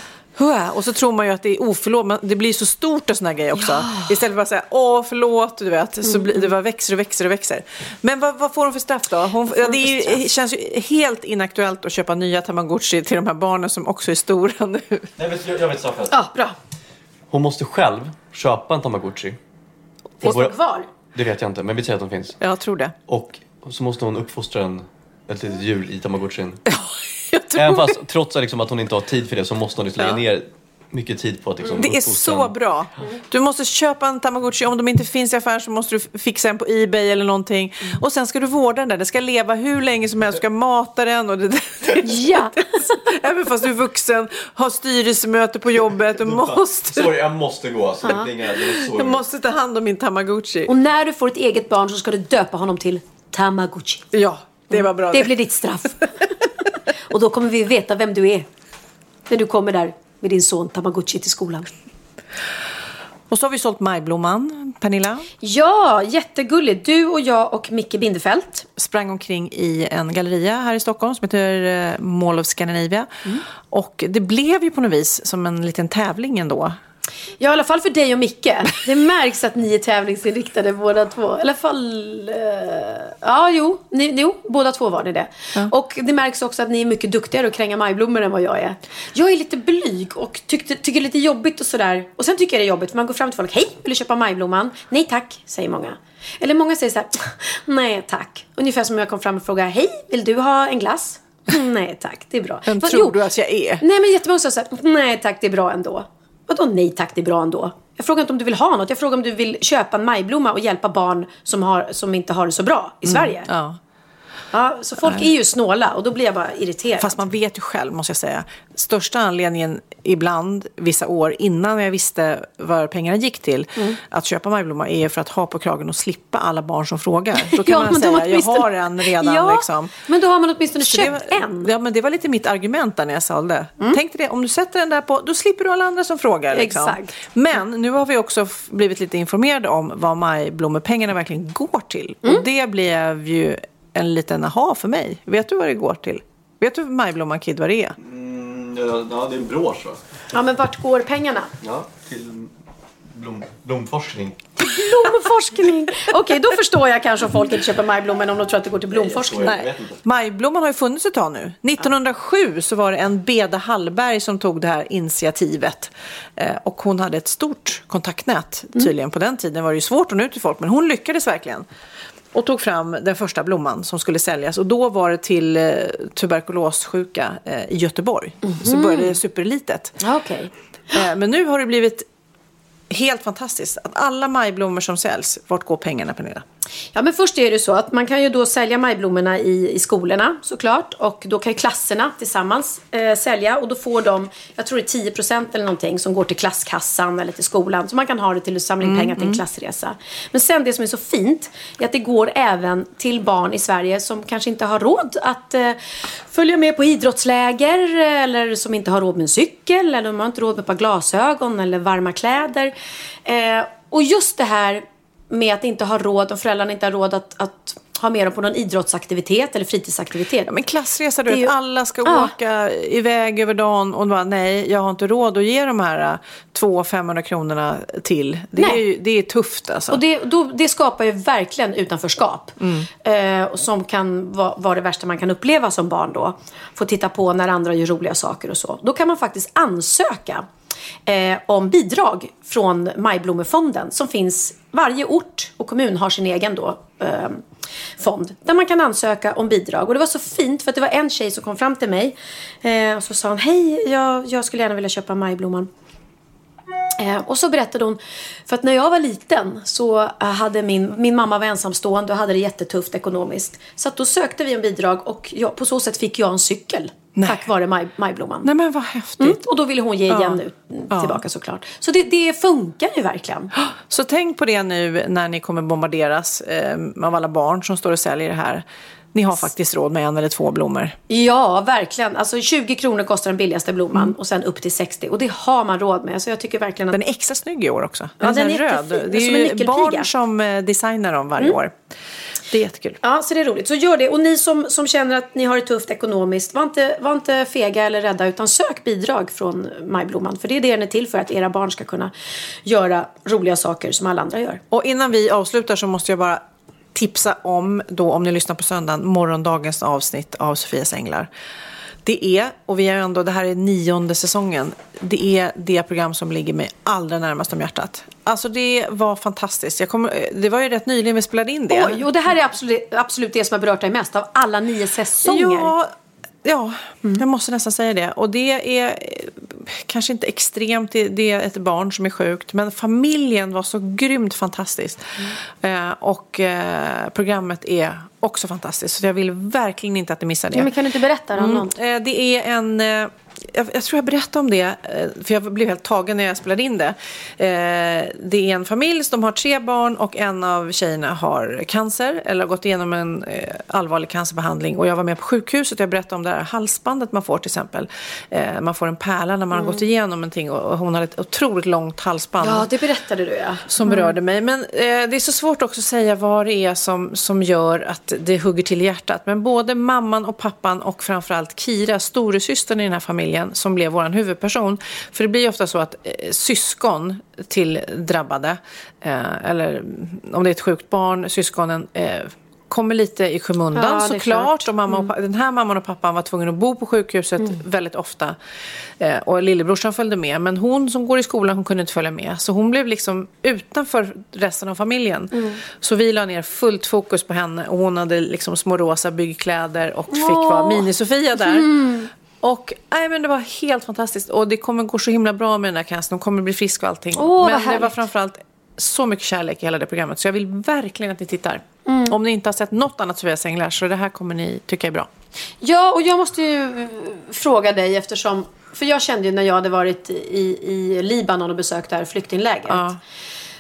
Och så tror man ju att det är oförlåt, men det blir så stort och såna här grejer också. Istället för att säga åh förlåt, du vet. Så blir, det bara växer och växer och växer. Men vad, vad får hon för straff då? Hon, ja, det är ju, känns ju helt inaktuellt att köpa nya tamagotchi till de här barnen som också är stora nu. Jag vet, jag vet straffet. Ja, bra. Hon måste själv köpa en tamagotchi. Finns Och de våra- kvar? Det vet jag inte, men vi säger att de finns. Jag tror det. Och så måste hon uppfostra en, ett litet djur i tamagotchin. [LAUGHS] Även det. fast trots att, liksom, att hon inte har tid för det så måste hon liksom lägga ner mycket tid på att liksom, Det är så bra. Du måste köpa en tamagotchi. Om de inte finns i affären så måste du fixa en på Ebay eller någonting. Och sen ska du vårda den där. Den ska leva hur länge som helst. Du ska mata den. Och det, [LAUGHS] Ja. [LAUGHS] Även fast du är vuxen, har styrelsemöte på jobbet. Du måste, Sorry, jag måste gå. Alltså, det. Det så jag måste ta hand om min tamagotchi. Och när du får ett eget barn så ska du döpa honom till Tamagotchi. Ja, det var bra. Det blir ditt straff. Och då kommer vi veta vem du är. När du kommer där med din son Tamagotchi till skolan. Och så har vi sålt Majblomman, Pernilla. Ja, jättegulligt. Du och jag och Micke Bindefeld. Sprang omkring i en galleria här i Stockholm som heter eh, Mall of Scandinavia. Och det blev ju på något vis som en liten tävling ändå. Ja, i alla fall för dig och Micke. Det märks att ni är tävlingsinriktade båda två. I alla fall... Eh, ja, jo, ni, jo, båda två var ni det. Och det märks också att ni är mycket duktigare att kränga majblommor än vad jag är. Jag är lite blyg och tyckte, tycker det är lite jobbigt och sådär. Och sen tycker jag det är jobbigt för man går fram till folk. Hej, vill du köpa majblomman? Nej tack, säger många. Eller många säger så här. [LAUGHS] Nej tack. Ungefär som om jag kom fram och frågade. Hej, vill du ha en glass? [LAUGHS] Nej tack, det är bra. Vem tror jo. du att jag är? Nej men jättemånga sa så här, nej tack det är bra ändå. Vadå nej tack det är bra ändå? Jag frågar inte om du vill ha något, jag frågar om du vill köpa en majblomma och hjälpa barn som, har, som inte har det så bra i Sverige. Mm, Ja. Ja, så folk är ju snåla och då blir jag bara irriterad. Fast man vet ju själv, måste jag säga. Största anledningen ibland, vissa år innan jag visste vad pengarna gick till, Mm. att köpa majblomma är för att ha på kragen och slippa alla barn som frågar. Då kan Ja, man säga, de jag åtminstone- har en redan. Ja, liksom. men då har man åtminstone Så köpt var, en. Ja, men det var lite mitt argument där när jag sålde. Mm. Tänk dig det, om du sätter den där på, då slipper du alla andra som frågar. Liksom. Exakt. Men nu har vi också blivit lite informerade om vad majblommepengarna verkligen går till. Mm. Och det blev ju en liten aha för mig. Vet du vad det går till? Vet du Majblomman Kid vad det är? Ja, det är en brosch va? Ja men vart går pengarna? Ja, till blom, blomforskning. Blomforskning! Okej, då förstår jag kanske om folk inte köper majblommor om de tror att det går till blomforskning. Jag vet inte. Majblomman har ju funnits ett tag nu. 1907 så var det en Beda Hallberg som tog det här initiativet. Eh, och hon hade ett stort kontaktnät tydligen. På den tiden var det ju svårt att nå ut till folk men hon lyckades verkligen. Och tog fram den första blomman som skulle säljas. Och då var det till eh, tuberkulossjuka eh, i Göteborg. Så började det superlitet. Okej. Eh, men nu har det blivit helt fantastiskt. Att alla majblommor som säljs, vart går pengarna Pernilla? Ja men först är det så att man kan ju då sälja majblommorna i, i skolorna såklart. Och då kan klasserna tillsammans eh, sälja. Och då får de, jag tror det är 10% eller någonting som går till klasskassan eller till skolan. Så man kan ha det till att samla in pengar till en klassresa. Men sen det som är så fint är att det går även till barn i Sverige som kanske inte har råd att eh, följa med på idrottsläger. Eller som inte har råd med en cykel. Eller de har inte råd med ett par glasögon eller varma kläder. Eh, och just det här med att inte ha råd, om föräldrarna inte har råd att, att ha med dem på någon idrottsaktivitet eller fritidsaktivitet. Ja, men klassresa, du vet, ju- alla ska Ja. åka iväg över dagen och bara nej, jag har inte råd att ge de här äh, 200-500 kronorna till. Det är, ju, det är tufft alltså. Och det, då, det skapar ju verkligen utanförskap. Eh, och som kan vara vara det värsta man kan uppleva som barn då. Få titta på när andra gör roliga saker och så. Då kan man faktiskt ansöka eh, om bidrag från Majblommefonden som finns varje ort och kommun har sin egen då, eh, fond där man kan ansöka om bidrag. Och det var så fint för att det var en tjej som kom fram till mig eh, och så sa hon hej, jag, jag skulle gärna vilja köpa majblomman. Eh, och så berättade hon, för att när jag var liten så eh, hade min, min mamma var ensamstående och hade det jättetufft ekonomiskt. Så att då sökte vi en bidrag och jag, på så sätt fick jag en cykel. Tack vare maj, majblomman. Nej men vad häftigt. Mm, och då ville hon ge igen Ja. nu tillbaka såklart. Så det, det funkar ju verkligen. Så tänk på det nu när ni kommer bombarderas eh, av alla barn som står och säljer det här. Ni har faktiskt råd med en eller två blommor. Ja, verkligen. Alltså 20 kronor kostar den billigaste blomman Mm. och sen upp till 60. Och det har man råd med. Så jag tycker verkligen att... Den är extra snygg i år också. Ja, Den är den är röd. Det är Som en ju barn som eh, designar dem varje år. Det är jättekul. Ja, så det är roligt. Så gör det. Och ni som, som känner att ni har det tufft ekonomiskt, var inte, var inte fega eller rädda utan sök bidrag från Majblomman. För det är det den är till för, att era barn ska kunna göra roliga saker som alla andra gör. Och innan vi avslutar så måste jag bara tipsa om, då, om ni lyssnar på söndagen, morgondagens avsnitt av Sofias Änglar. Det är, och vi är ändå, det här är nionde säsongen, det är det program som ligger mig allra närmast om hjärtat. Alltså det var fantastiskt. Jag kommer, det var ju rätt nyligen vi spelade in det. Oj, och det här är absolut, absolut det som har berört dig mest av alla nio säsonger. Ja, ja jag måste nästan säga det. Och det är eh, kanske inte extremt, det, är ett barn som är sjukt. Men familjen var så grymt fantastiskt. Eh, och eh, programmet är också fantastiskt. Så jag vill verkligen inte att ni missar det. Ja, men kan du inte berätta om någon? Eh, Det är en... Jag, jag tror jag berättade om det, eh, för jag blev helt tagen när jag spelade in det. Eh, Det är en familj som har tre barn och en av tjejerna har cancer eller har gått igenom en eh, allvarlig cancerbehandling. Och jag var med på sjukhuset och jag berättade om det här halsbandet man får till exempel. Eh, Man får en pärla när man har gått igenom någonting och hon hade ett otroligt långt halsband Ja, det berättade du ja. som berörde mig. Men eh, det är så svårt också att säga vad det är som, som gör att det hugger till i hjärtat. Men både mamman och pappan och framförallt Kira, storasystern i den här familjen, familjen som blev vår huvudperson. För det blir ofta så att eh, syskon till drabbade, eh, eller om det är ett sjukt barn, syskonen eh, kommer lite i skymundan Ja, såklart. klart. Och mamma och, pa- den här mamman och pappan var tvungna att bo på sjukhuset väldigt ofta. Eh, och lillebrorsan följde med. Men hon som går i skolan hon kunde inte följa med. Så hon blev liksom utanför resten av familjen. Så vi la ner fullt fokus på henne. Och hon hade liksom små rosa byggkläder och fick vara mini-Sofia där. Och nej, men det var helt fantastiskt. Och det kommer gå så himla bra med den här casten. Hon kommer bli frisk och allting. Vad men det var framförallt så mycket kärlek i hela det programmet. Så jag vill verkligen att ni tittar. Mm. Om ni inte har sett något annat Sofias Änglar så det här kommer ni tycka är bra. Ja, och jag måste ju eh, fråga dig eftersom... För jag kände ju när jag hade varit i, i Libanon och besökt det här flyktinglägret. Ja.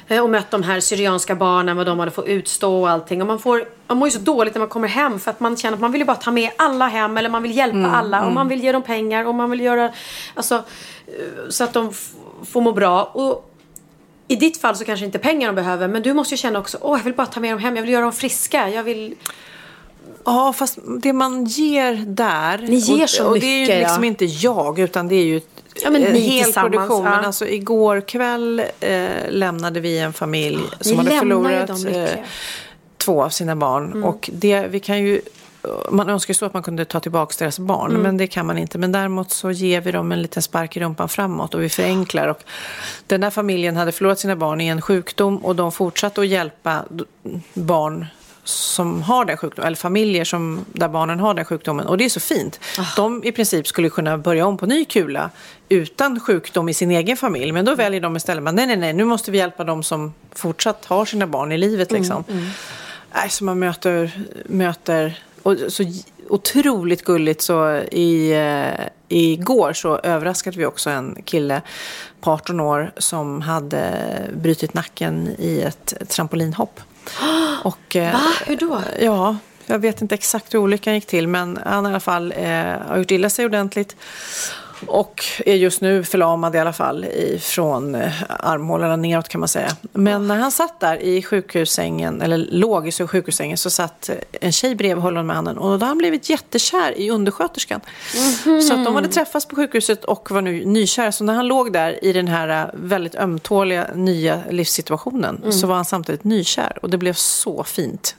Eh, Och mött de här syrianska barnen, vad de hade fått utstå och allting. Och man, får, man mår ju så dåligt när man kommer hem för att man känner att man vill ju bara ta med alla hem eller man vill hjälpa Mm, alla och man vill ge dem pengar och man vill göra alltså, eh, så att de får må bra. Och i ditt fall så kanske inte pengar de behöver men du måste ju känna också, åh jag vill bara ta med dem hem, jag vill göra dem friska, jag vill... Ja, fast det man ger där. Ni ger och, så och det är ju mycket, liksom ja. inte jag, utan det är ju Ja, men en ni hel produktion. ja. Men alltså igår kväll eh, lämnade vi en familj som Ni hade förlorat mycket. Mm. eh, två av sina barn. Och det, vi kan ju man önskar så att man kunde ta tillbaka deras barn, Mm. men det kan man inte. Men däremot så ger vi dem en liten spark i rumpan framåt och vi förenklar. Och den där familjen hade förlorat sina barn i en sjukdom och de fortsatte att hjälpa barn som har den sjukdomen, eller familjer som, där barnen har den sjukdomen. Och det är så fint. De i princip skulle kunna börja om på ny kula utan sjukdom i sin egen familj. Men då väljer de istället, nej, nej, nej, nu måste vi hjälpa de som fortsatt har sina barn i livet. Liksom. Nej, så man möter, möter och så otroligt gulligt så i, eh, igår så överraskade vi också en kille på 18 år som hade brutit nacken i ett trampolinhopp. [GASPS] Och, eh, Va? Hur då? Ja, jag vet inte exakt hur olyckan gick till men han i alla fall eh, har gjort illa sig ordentligt. Och är just nu förlamad i alla fall från eh, armhålorna neråt kan man säga. Men när han satt där i sjukhussängen, eller låg i sjukhussängen, så satt eh, en tjej bredvid honom med handen. Och då hade han blivit jättekär i undersköterskan. Så att de hade träffats på sjukhuset och var nu nykära. Så när han låg där i den här eh, väldigt ömtåliga nya livssituationen så var han samtidigt nykär. Och det blev så fint.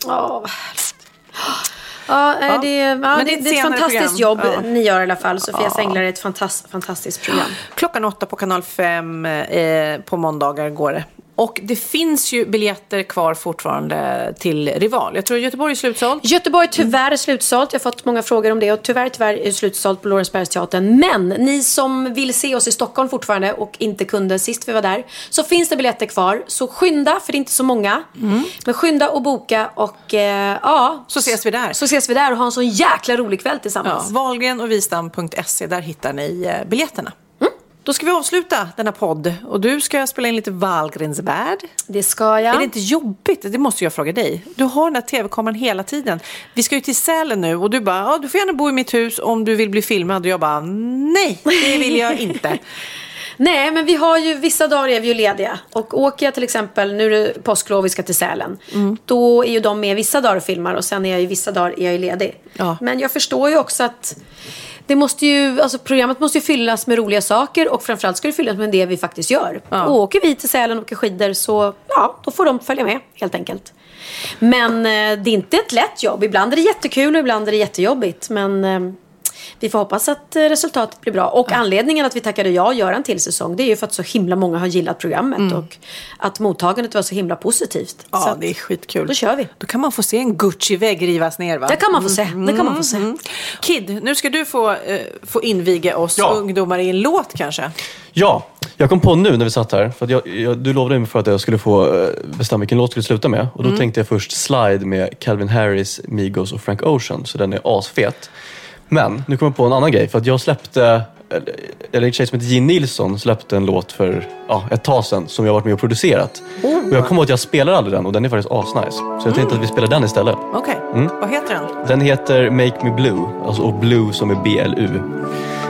Ja. Ja, det, ja, Men det, det är ett det är ett senare fantastiskt program. jobb Ja. ni gör i alla fall. Sofias Änglar är ett fantastiskt, fantastiskt program. Klockan åtta på kanal 5 eh, på måndagar går det. Och det finns ju biljetter kvar fortfarande till Rival. Jag tror Göteborg är slutsåld. Göteborg tyvärr är slutsålt. Jag har fått många frågor om det. Och tyvärr, tyvärr är det slutsålt på Lorensbergsteatern. Men ni som vill se oss i Stockholm fortfarande och inte kunde sist vi var där. Så finns det biljetter kvar. Så skynda, för det är inte så många. Men skynda och boka och eh, ja. Så ses vi där. Så ses vi där och har en sån jäkla rolig kväll Ja, tillsammans. Wahlgren och Wistam.se, där hittar ni eh, biljetterna. Då ska vi avsluta denna podd och du ska spela in lite Wahlgrens värld. Det ska jag. Är det inte jobbigt? Det måste jag fråga dig. Du har den där tv-kameran hela tiden. Vi ska ju till Sälen nu och du bara, ja, du får gärna bo i mitt hus om du vill bli filmad. Och jag bara, nej, det vill jag inte. [LAUGHS] Nej, men vi har ju vissa dagar är vi ju lediga. Och åker jag till exempel, nu är det påsklov vi ska till Sälen. Mm. Då är ju de med vissa dagar och filmar och sen är jag ju vissa dagar är jag ju ledig. Ja. Men jag förstår ju också att det måste ju, alltså programmet måste ju fyllas med roliga saker och framförallt ska det fyllas med det vi faktiskt gör. Och åker vi till Sälen och åker skidor så ja, då får de följa med helt enkelt. Men eh, det är inte ett lätt jobb. Ibland är det jättekul och ibland är det jättejobbigt. Men eh, vi får hoppas att eh, resultatet blir bra. Och anledningen att vi tackade ja och göra en till säsong det är ju för att så himla många har gillat programmet och att mottagandet var så himla positivt. så Ja, att, det är skitkul. Då kör vi. Då kan man få se en Gucci-vägg rivas ner va? Det kan man få se. Det kan man få se. Kid, nu ska du få, eh, få inviga oss Ja. ungdomar i en låt kanske. Ja, jag kom på nu när vi satt här, för att jag, jag, du lovade mig för att jag skulle få eh, bestämma vilken låt jag skulle sluta med. Och då tänkte jag först Slide med Calvin Harris, Migos och Frank Ocean, så den är asfet. Men nu kom jag på en annan grej, för att jag släppte, eller- en tjej som heter Gin Nilsson släppte en låt för ja, ett tag sedan som jag har varit med och producerat. Och jag kommer ihåg att jag spelar aldrig den och den är faktiskt asnice. Så jag tänkte att vi spelar den istället. Okej, Mm. vad heter den? Den heter Make Me Blue, alltså, och Blue som är B-L-U.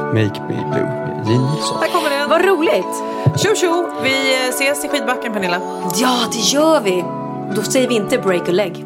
Make Me Blue, Gin Nilsson. Här kommer den. Vad roligt! Tjo tjo! Vi eh, ses i skidbacken Pernilla. Ja, det gör vi. Då säger vi inte break a leg.